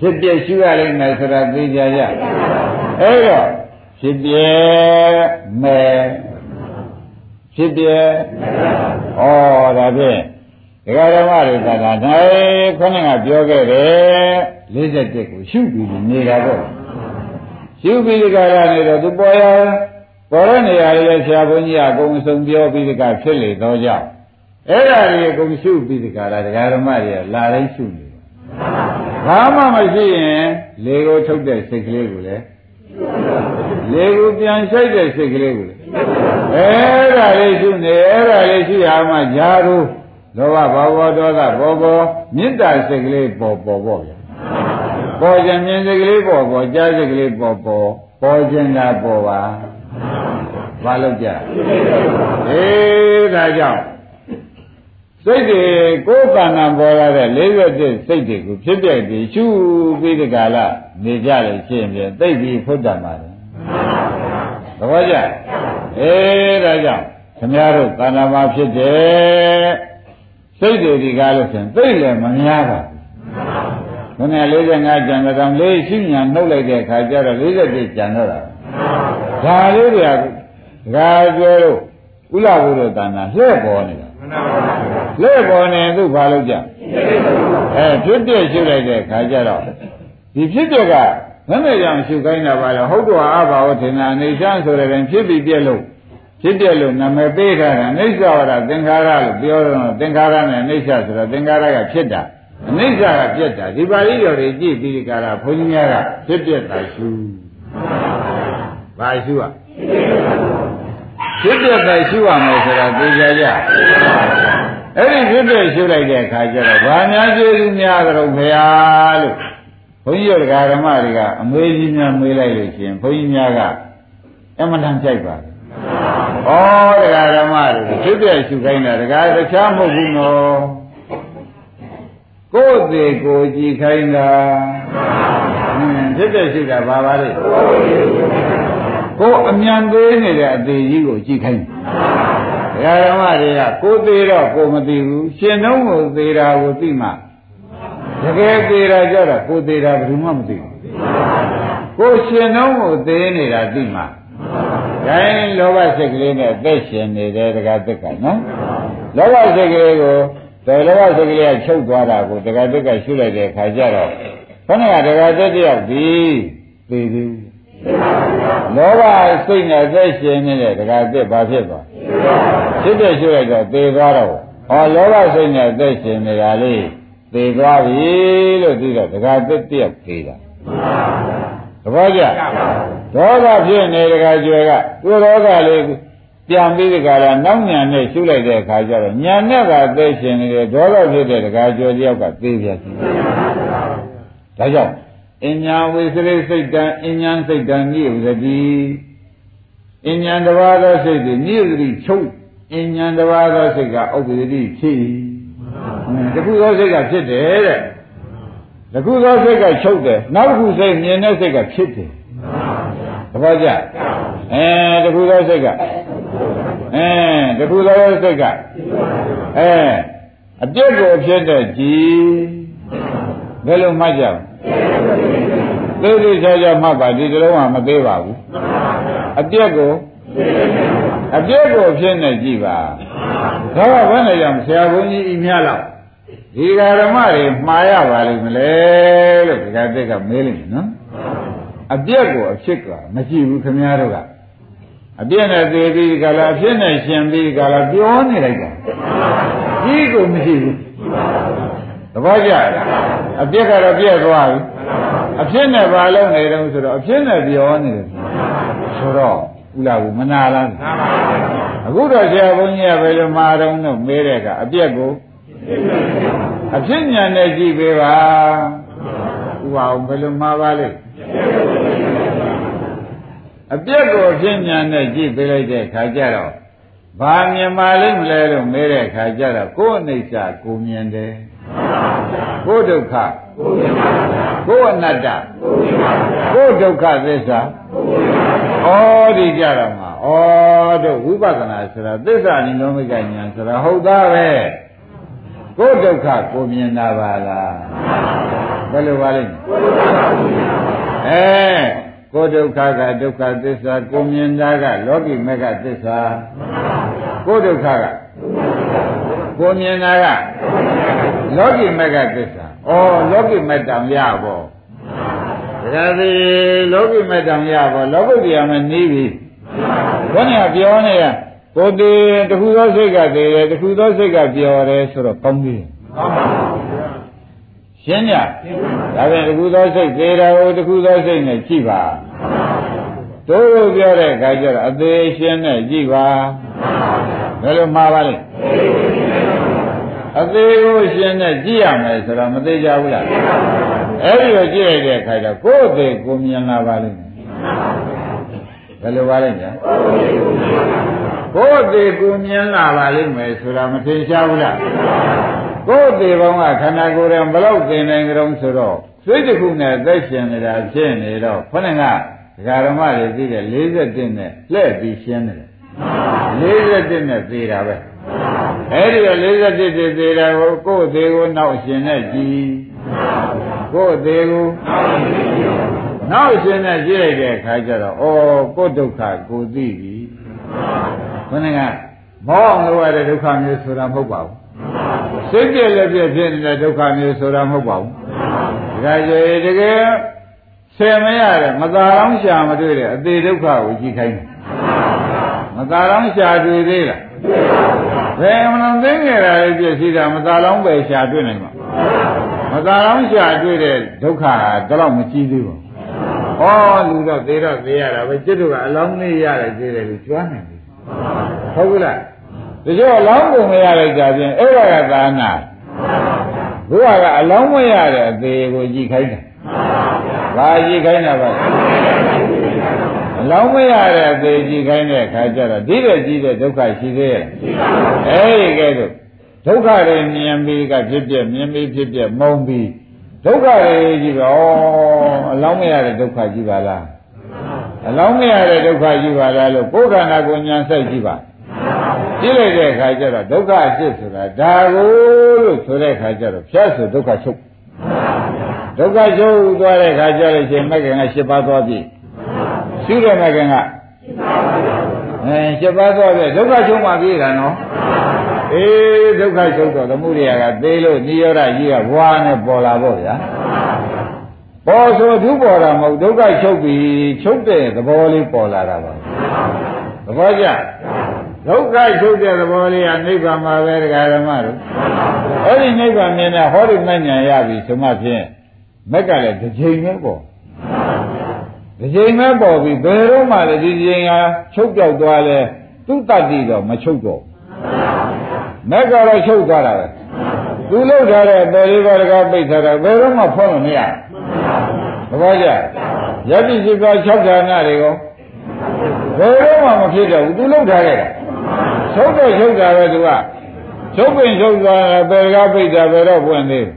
ဖြစ်ပြရှုရလိမ့်မယ်ဆိုတာသိကြရအဲ့တော့ဖြစ်ပြမယ်ဖြစ်ပြဩဒါဖြင့် ဒကာဓမ္မတွေသာသာနိုင်ခေါင်းကပြောခဲ့တယ်47ကိုရှုပြီးနေတာပေါ့ရှုပြီးဒီကရနေတော့သူပေါ်ရပေါ်တဲ့နေရာလေးဆရာဘုန်းကြီးကအကုန်စုံပြောပြီးဒီကဖြစ်လေတော့ကြောင့်အဲ့ဒါတွေအကုန်ရှုပြီးဒီကရဒကာဓမ္မတွေကလာတိုင်းရှုနေတယ်ဘာမှမရှိရင်လေကိုထုတ်တဲ့စိတ်ကလေးကိုလည်းလေကိုပြန်ဆိုင်တဲ့စိတ်ကလေးကိုလည်းအဲ့ဒါလေးရှုနေအဲ့ဒါလေးရှုရမှဂျာတို့ လောဘဘောဘောဒေါသဘောဘောမေတ္တာစိတ်ကလေးပေါ်ပေါ်ပေါ့ဗျာပေါ်ခြင်းမြင်စိတ်ကလေးပေါ်ပေါ်ကြားစိတ်ကလေးပေါ်ပေါ်ပေါ်ခြင်းသာပေါ်ပါဘာလို့ကြအေးဒါကြောင့်စိတ်တွေကိုယ်ကံကံပေါ်လာတဲ့41စိတ်တွေကိုဖြစ်ပြပြီးရှုပြီးဒီကလာနေကြလို့ရှိရင်သိပြီးဖုတ်တတ်ပါလေသဘောကျအေးဒါကြောင့်ခင်ဗျားတို့ကာဏမာဖြစ်တယ် စိတ်တွေဒီကားလို့ဆိုရင်သိလည်းမများပါဘူးခொန45ကျန်တော့လေးရှိညာနှုတ်လိုက်တဲ့အခါကျတော့47ကျန်တော့တာဒါလေးတွေကဒကာကျော်တို့ဥလဘုရောတဏ္ဍာလှဲ့ပေါ်နေတာလှဲ့ပေါ်နေသူဘာလို့ကြအဲဖြစ်ပြရှုလိုက်တဲ့အခါကျတော့ဒီဖြစ်ပြကမမဲ့ကြောင့်ရှုခိုင်းတာပါလေဟုတ်တော်အဘာဝထင်တာအနေချမ်းဆိုတဲ့ရင်ဖြစ်ပြီးပြက်လို့ ဖြစ်ပြလို့နာမည်ပေးထားတာအိဋ္ဌဝရသင်္ခါရလို့ပြောတော့သင်္ခါရနဲ့အိဋ္ဌဆိုတော့သင်္ခါရကဖြစ်တာအိဋ္ဌကပြက်တာဒီပါဠိတော်တွေကြည့်ပြီးဒီကရာဘုန်းကြီးများကဖြစ်ပြတာရှုဘာရှုอ่ะဖြစ်ပြတာရှုရမယ်ဆိုတာသိကြကြအဲ့ဒီဖြစ်ပြရှုလိုက်တဲ့အခါကျတော့ဘာများကျေးဇူးများကြတော့ဘုရားလို့ဘုန်းကြီးတို့ဓမ္မတွေကအမွေးကြီးများမွေးလိုက်လို့ရှိရင်ဘုန်းကြီးများကအမှန်တန်ကြိုက်ပါ ဩတရားဓမ္မတွေဖြစ်ပြရှုခိုင်းတာတရားတခြားမဟုတ်ဘူးနော်ကိုယ်သေးကိုကြည်ခိုင်းတာဟင်းဖြစ်ပြရှုတာဘာပါလဲကိုယ်အမြန်သေးနေတဲ့အသေးကြီးကိုကြည်ခိုင်းအဲရာဓမ္မတွေကကိုသေးတော့ကိုမသိဘူးရှင်နှုံးကိုသေးတာကိုသိမှတကယ်သေးတာကြတော့ကိုသေးတာဘယ်သူမှမသိဘူးကိုရှင်နှုံးကိုသေးနေတာသိမှ ဒါရင်လောဘစိတ်ကလေးနဲ့အသက်ရှင်နေတယ်တကားတက်ကနော်လောဘစိတ်ကလေးကိုတယ်လောဘစိတ်ကလေးကချုပ်သွားတာကိုတကားတက်ကရှုလိုက်တဲ့ခါကျတော့ခဏကတကားတက်တယောက်ဒီသိသေးလောဘစိတ်နဲ့အသက်ရှင်နေတဲ့တကားတက်ဘာဖြစ်သွားဖြစ်တဲ့ရှုလိုက်တော့သေသွားတော့ဟောလောဘစိတ်နဲ့အသက်ရှင်နေတာလေးသေသွားပြီလို့သိတော့တကားတက်တယောက်သေးတာ သဘောကျဒေါသဖြစ်နေတကားကျွယ်ကသူဒေါသလေးပြန်ပြီးဒီကရာနောက်ညာနဲ့ရှုလိုက်တဲ့အခါကျတော့ညာနဲ့ကသိရှင်နေတယ်ဒေါသဖြစ်တဲ့တကားကျွယ်တယောက်ကသိပြစီဒါကြောင့်အညာဝိစရိစိတ်တံအညာစိတ်တံနိဥဒတိအညာတဘာသောစိတ်သည်နိဥဒတိချုပ်အညာတဘာသောစိတ်ကဥပ္ပဒတိဖြစ်တခုသောစိတ်ကဖြစ်တယ်တဲ့ တခုသောစိတ်ကချုပ်တယ်နောက်တစ်ခုစိတ်မြင်တဲ့စိတ်ကဖြစ်တယ်တပည့်ကြအဲတခုသောစိတ်ကအဲတခုသောစိတ်ကအဲအပြစ်ကိုဖြစ်တဲ့ကြည်ဘယ်လိုမှတ်ကြလဲသေးသေးချာချာမှတ်ပါဒီတလုံးကမသေးပါဘူးအပြစ်ကိုအပြစ်ကိုဖြစ်နေကြည့်ပါဒါကဘယ်နဲ့ကြောင့်ဆရာဘုန်းကြီးဤမြလောက် ဒီဃာရမတွေမှားရပါလိမ့်မလဲလို့ဒီကတက်ကမေးလိမ့်မယ်နော်အပြက်ကိုအဖြစ်ကမရှိဘူးခင်ဗျားတို့ကအပြက်နဲ့သေးပြီးကြလားအဖြစ်နဲ့ရှင်ပြီးကြလားပြောနေလိုက်တာကြီးကိုမရှိဘူးသဘောကျလားအပြက်ကတော့ပြက်သွားပြီအဖြစ်နဲ့ဘာလုပ်နေတုံးဆိုတော့အဖြစ်နဲ့ပြောနေတယ်ဆိုတော့ဥလာဘူးမနာလားအခုတော့ဆရာဘုန်းကြီးကဘယ်လိုမှာတော့လို့မေးတဲ့ကအပြက်ကို အဖြစ်ညာနဲ့ကြည့်ပေးပါဥပါအောင်ဘယ်လိုမှာပါလဲအပြက်ကိုအဖြစ်ညာနဲ့ကြည့်ပေးလိုက်တဲ့ခါကျတော့ဘာမြင်ပါလိမ့်မလဲလို့မေးတဲ့ခါကျတော့ကိုယ်အနိစ္စကိုမြင်တယ်ကိုယ်ဒုက္ခကိုယ်အနတ္တကိုယ်ဒုက္ခသစ္စာဩဒီကြတော့မှာဩတို့ဝိပဿနာဆိုတာသစ္စာနိလောမိကညာဆိုတာဟုတ်သားပဲ ကိုယ်ဒုက္ခကိုမြင်တာပါလားဘယ်လိုပါလိမ့်အဲကိုယ်ဒုက္ခကဒုက္ခသစ္စာကိုမြင်တာကလောကီမေကသစ္စာကိုယ်ဒုက္ခကကိုမြင်တာကလောကီမေကသစ္စာဩလောကီမေတ္တံရဘောဒါဒီလောကီမေတ္တံရဘောလောကုတ္တရာမနေပြီဘုန်းကြီးပြောနေရ ကိုယ်တည်းတခုသောစိတ်ကတည်းတခုသောစိတ်ကပြောတယ်ဆိုတော့ကောင်းပြီကောင်းပါဘူးရှင်းညဒါပြန်တခုသောစိတ်သေးတာကိုတခုသောစိတ်နဲ့ကြည့်ပါတို့လို့ပြောတဲ့အခါကျတော့အသေးရှင်းနဲ့ကြည့်ပါဘယ်လိုမှားပါလဲအသေးကိုရှင်းနဲ့ကြည့်ရမယ်ဆိုတော့မသေးကြဘူးလားအဲ့ဒီလိုကြည့်လိုက်တဲ့အခါကျကိုယ်အသေးကိုမြင်လာပါလိမ့်မယ်ဘယ်လိုပါလဲညာ ကိုယ်သေးကိုမြင်လာပါလိမ့်မယ်ဆိုတာမထင်ရှားဘူးလားကိုယ်သေးပေါင်းကခန္ဓာကိုယ်ရင်ဘလောက်သင်နိုင်ကြုံဆိုတော့စိတ်တစ်ခုနဲ့သက်ရှင်နေတာဖြစ်နေတော့ခொနဲ့ကဒကာရမတွေသိတယ်41နဲ့လှည့်ပြီးရှင်းတယ်41နဲ့သေးတာပဲအဲ့ဒီတော့41သေးသေးတာကိုကိုယ်သေးကိုနောက်ရှင်နဲ့ကြည်ကိုယ်သေးကိုနောက်ရှင်နဲ့ကြည့်လိုက်တဲ့အခါကျတော့ဩကိုယ်ဒုက္ခကိုသိပြီ ခொနဲ့ကမောအောင်လို့ရတဲ့ဒုက္ခမျိုးဆိုတာမဟုတ်ပါဘူးစိတ်ပြည့်လည်းပြည့်ဖြစ်နေတဲ့ဒုက္ခမျိုးဆိုတာမဟုတ်ပါဘူးဒါကြွေတကယ်ဆယ်မရတဲ့မသာလောင်းရှာမတွေ့တဲ့အသေးဒုက္ခကိုကြည့်ခိုင်းတယ်မသာလောင်းရှာတွေ့သေးလားဘယ်မလို့သိငယ်တာလေးပြည့်စည်တာမသာလောင်းပဲရှာတွေ့နိုင်မှာမသာလောင်းရှာတွေ့တဲ့ဒုက္ခဟာတော့မကြည့်သေးဘူးဩလူတော့သေတော့သေရတာပဲจิตတို့ကအလောင်းလေးရတယ်သေးတယ်လို့ကြွားနိုင်တယ် ဟုတ်ကလားဒါကြောင့်အလောင်းကိုမရလိုက်ကြပြင်အဲ့ဒါကသာနာဘုရားကအလောင်းမရတဲ့အသေးကိုကြည့်ခိုင်းတယ်ဘာကြည့်ခိုင်းတာပါအလောင်းမရတဲ့အသေးကြည့်ခိုင်းတဲ့အခါကျတော့ဒီတဲ့ကြည့်တဲ့ဒုက္ခရှိသေးရဲ့အဲ့ဒီကဲတော့ဒုက္ခတွေမြင်ပြီးကဖြစ်ပြမြင်ပြီးဖြစ်ပြမုံပြီးဒုက္ခတွေကြည့်တော့အလောင်းမရတဲ့ဒုက္ခကြည့်ပါလားအလောင်းမရတဲ့ဒုက္ခကြည့်ပါလားလို့ကိုယ်ခန္ဓာကိုဉာဏ်စိုက်ကြည့်ပါ ကြည့်လိုက်တဲ့အခါကျတော့ဒုက္ခအဖြစ်ဆိုတာဒါကိုလို့ဆိုတဲ့အခါကျတော့ဖြတ်ဆိုဒုက္ခချုပ်ဒုက္ခချုပ်သွားတဲ့အခါကျလို့ရှိရင်မက္ကင်က၈ပါးသွားပြီရှိတဲ့မက္ကင်ကအဲ၈ပါးသွားပြီဒုက္ခချုပ်မှပြီတာနော်အေးဒုက္ခချုပ်တော့သမှုရိယကသေးလို့နိရောဓကြီးကဘွားနဲ့ပေါ်လာပေါ့ဗျာပေါ်ဆိုဒုပေါ်တာမဟုတ်ဒုက္ခချုပ်ပြီချုပ်တဲ့သဘောလေးပေါ်လာတာပါသဘောကျ ဒုက္ခချုပ်တဲ့သဘောလေးကနိဗ္ဗာန်မှာပဲတရားဓမ္မတို့အဲ့ဒီနိဗ္ဗာန်မြင်တဲ့ဟောဒီမဉ္ဇဏ်ရပြီဆိုမှဖြင့်မက်ကလည်းတစ်ချိန်ပဲပေါ့တစ်ချိန်ပဲပေါ်ပြီဘယ်တော့မှလည်းဒီချိန်ဟာချုပ်ပြောက်သွားလဲသူ့တတ္တိတော့မချုပ်တော့မက်ကတော့ချုပ်သွားတာပဲသူလှုပ်ထားတဲ့တော်လေးပါးတကားပိတ်ထားတာဘယ်တော့မှဖွင့်လို့မရဘူးသဘောကျယတိစိက၆ဌာနတွေကိုဘယ်တော့မှမဖြစ်တော့ဘူးသူလှုပ်ထားခဲ့တာ ချုပ်တော့ချုပ်တာပဲသူကချုပ်ပင်ချုပ်သွားတာဘယ်ကားပိတ်တာဘယ်တော့ပွင့်သေး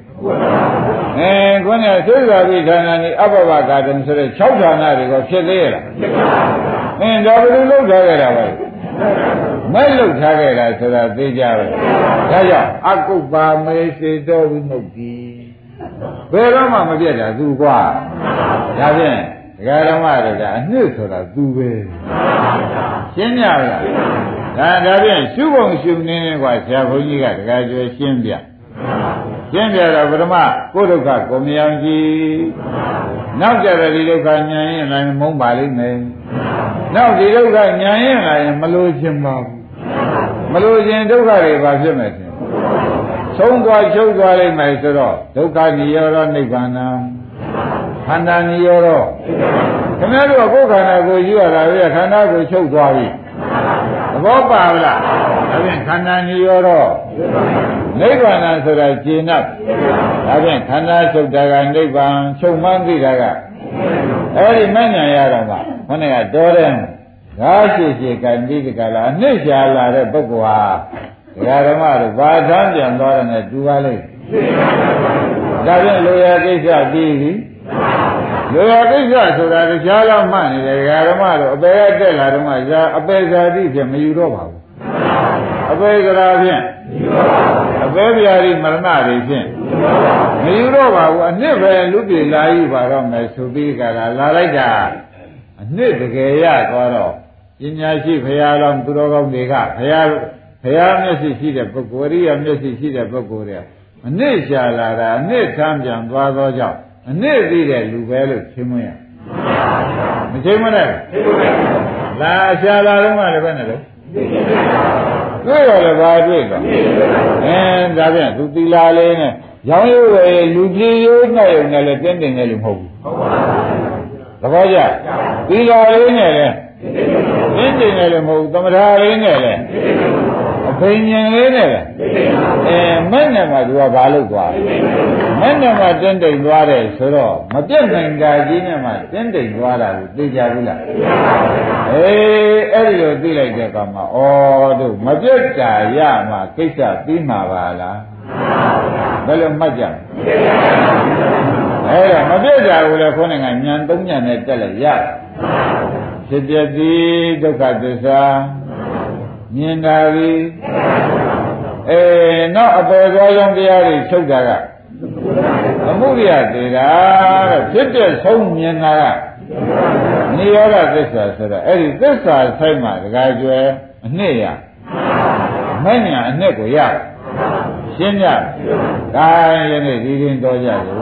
အဲခေါင်းကသုဇာပိဌာနนี่အပ္ပဝကာတံဆိုတဲ့6ဌာနတွေကိုဖြစ်သေးရလားအင်းဒါဘယ်လိုလုပ်ထားခဲ့တာပဲမဲ့လုပ်ထားခဲ့တာဆိုတာသိကြပဲဒါကြောင့်အကုပ္ပါမေစေတောဝိမု ക്തി ဘယ်တော့မှမပြတ်တာသူကွာဒါဖြင့်ဒကာဓမ္မတို့ကအနှစ်ဆိုတာသူပဲရှင်းကြလား ဒါဒါဖြင့်ရှုပုံရှုနေနေကွာဆရာဘုန်းကြီးကဒကာကျွယ်ရှင်းပြရှင်းပြတော့ပထမကိုယ်ဒုက္ခကိုမြင်ကြည့်နောက်ကြတဲ့ဒီဒုက္ခဉာဏ်ရင်လည်းမုန်းပါလိမ့်မယ်နောက်ဒီဒုက္ခဉာဏ်ရင်လည်းမလို့ခြင်းပါဘူးမလို့ခြင်းဒုက္ခတွေဘာဖြစ်မယ်ရှင်ဆုံးသွားချုပ်သွားလိမ့်မယ်ဆိုတော့ဒုက္ခនិရောဓနိဗ္ဗာန်ခန္ဓာនិရောဓခင်ဗျားတို့ကကိုယ်ခန္ဓာကိုယူရတာပဲခန္ဓာကိုချုပ်သွားပြီသ ဘောပါလားဒါဖြင့်ခန္ဓာនិရောဓနိဗ္ဗာန်ဆိုတာကျင့်납ဒါဖြင့်ခန္ဓာချုပ်တာကနိဗ္ဗာန်ချုပ်မှန်းသိတာကအဲ့ဒီမဉဏ်ရတော့မှခေါင်းကတော်တယ်ငါရှိရှိကတိတကလားအနှစ်ရှာလာတဲ့ပုဂ္ဂိုလ်ဟာဒကာဓမ္မတို့ဘာသမ်းပြန်သွားတယ်နဲ့တူပါလိမ့်ဒါဖြင့်လိုရကိစ္စပြီးပြီ လိုရကိစ္စဆိုတာတရားလောက်မှတ်နေတယ်ဒကာဓမ္မတို့အပေကတက်လာတော့မှဇာအပေဇာတိဖြင့်မယူတော့ပါဘူးအပေကရာဖြင့်အပေပြာတိမရဏတွေဖြင့်မယူတော့ပါဘူးအနှစ်ပဲလူပြည်လာယူပါတော့မယ်ဆိုပြီးကြတာလာလိုက်တာအနှစ်တကယ်ရသွားတော့ပညာရှိဘုရားတော်သူတော်ကောင်းတွေကဘုရားဘုရားမျက်စိရှိတဲ့ပုဂ္ဂိုလ်ရိယာမျက်စိရှိတဲ့ပုဂ္ဂိုလ်တွေအနစ်ရှာလာတာအနစ်ဆန်းပြန်သွားသောကြောင့် အနစ်သိတဲ့လူပဲလို့ရှင်းမရမရှင်းမနဲ့လာရှာလာတော့မှလည်းပဲနဲ့လို့တွေ့ရလည်းဘာတွေ့တော့အဲဒါပြန်သူသီလာလေးနဲ့ရောင်းရိုးပဲလူကြီးရိုးနဲ့ရုံနဲ့လည်းတင်းတင်းနဲ့လူမဟုတ်ဘူးသဘောကျသီလာလေးနဲ့လည်းတင်းတင်းနဲ့လည်းမဟုတ်ဘူးသမထာလေးနဲ့လည်း အဖိညာလေးနဲ့ပဲအဲမဲ့နဲ့မှသူကဘာလုပ်သွားမဲ့နဲ့မှတင်းတိမ်သွားတယ်ဆိုတော့မပြတ်နိုင်တာကြီးနဲ့မှတင်းတိမ်သွားတာကိုသိကြဘူးလားအေးအဲ့ဒီလိုသိလိုက်တဲ့အခါမှာဩတို့မပြတ်တာရမှကိစ္စပြီးမှာပါလားဘယ်လိုမှတ်ကြလဲအဲ့တော့မပြတ်တာကိုလည်းခေါင်းကညံသုံးညံနဲ့တက်လိုက်ရဖြစ်ပြသည်ဒုက္ခသစ္စာ မြင်တာပြီအဲနောက်အပေသွားကြောင်းတရားတွေချုပ်တာကအမှုရိယသေးတာတဲ့ဖြစ်တဲ့ဆုံးမြင်တာကနိရောဓသစ္စာဆိုတော့အဲ့ဒီသစ္စာဆိုင်မှာတခါကျွယ်အနှစ်ရမဲ့ညာအနှစ်ကိုရရှင်းကြဒါယနေ့ဒီရင်တော်ကြလို့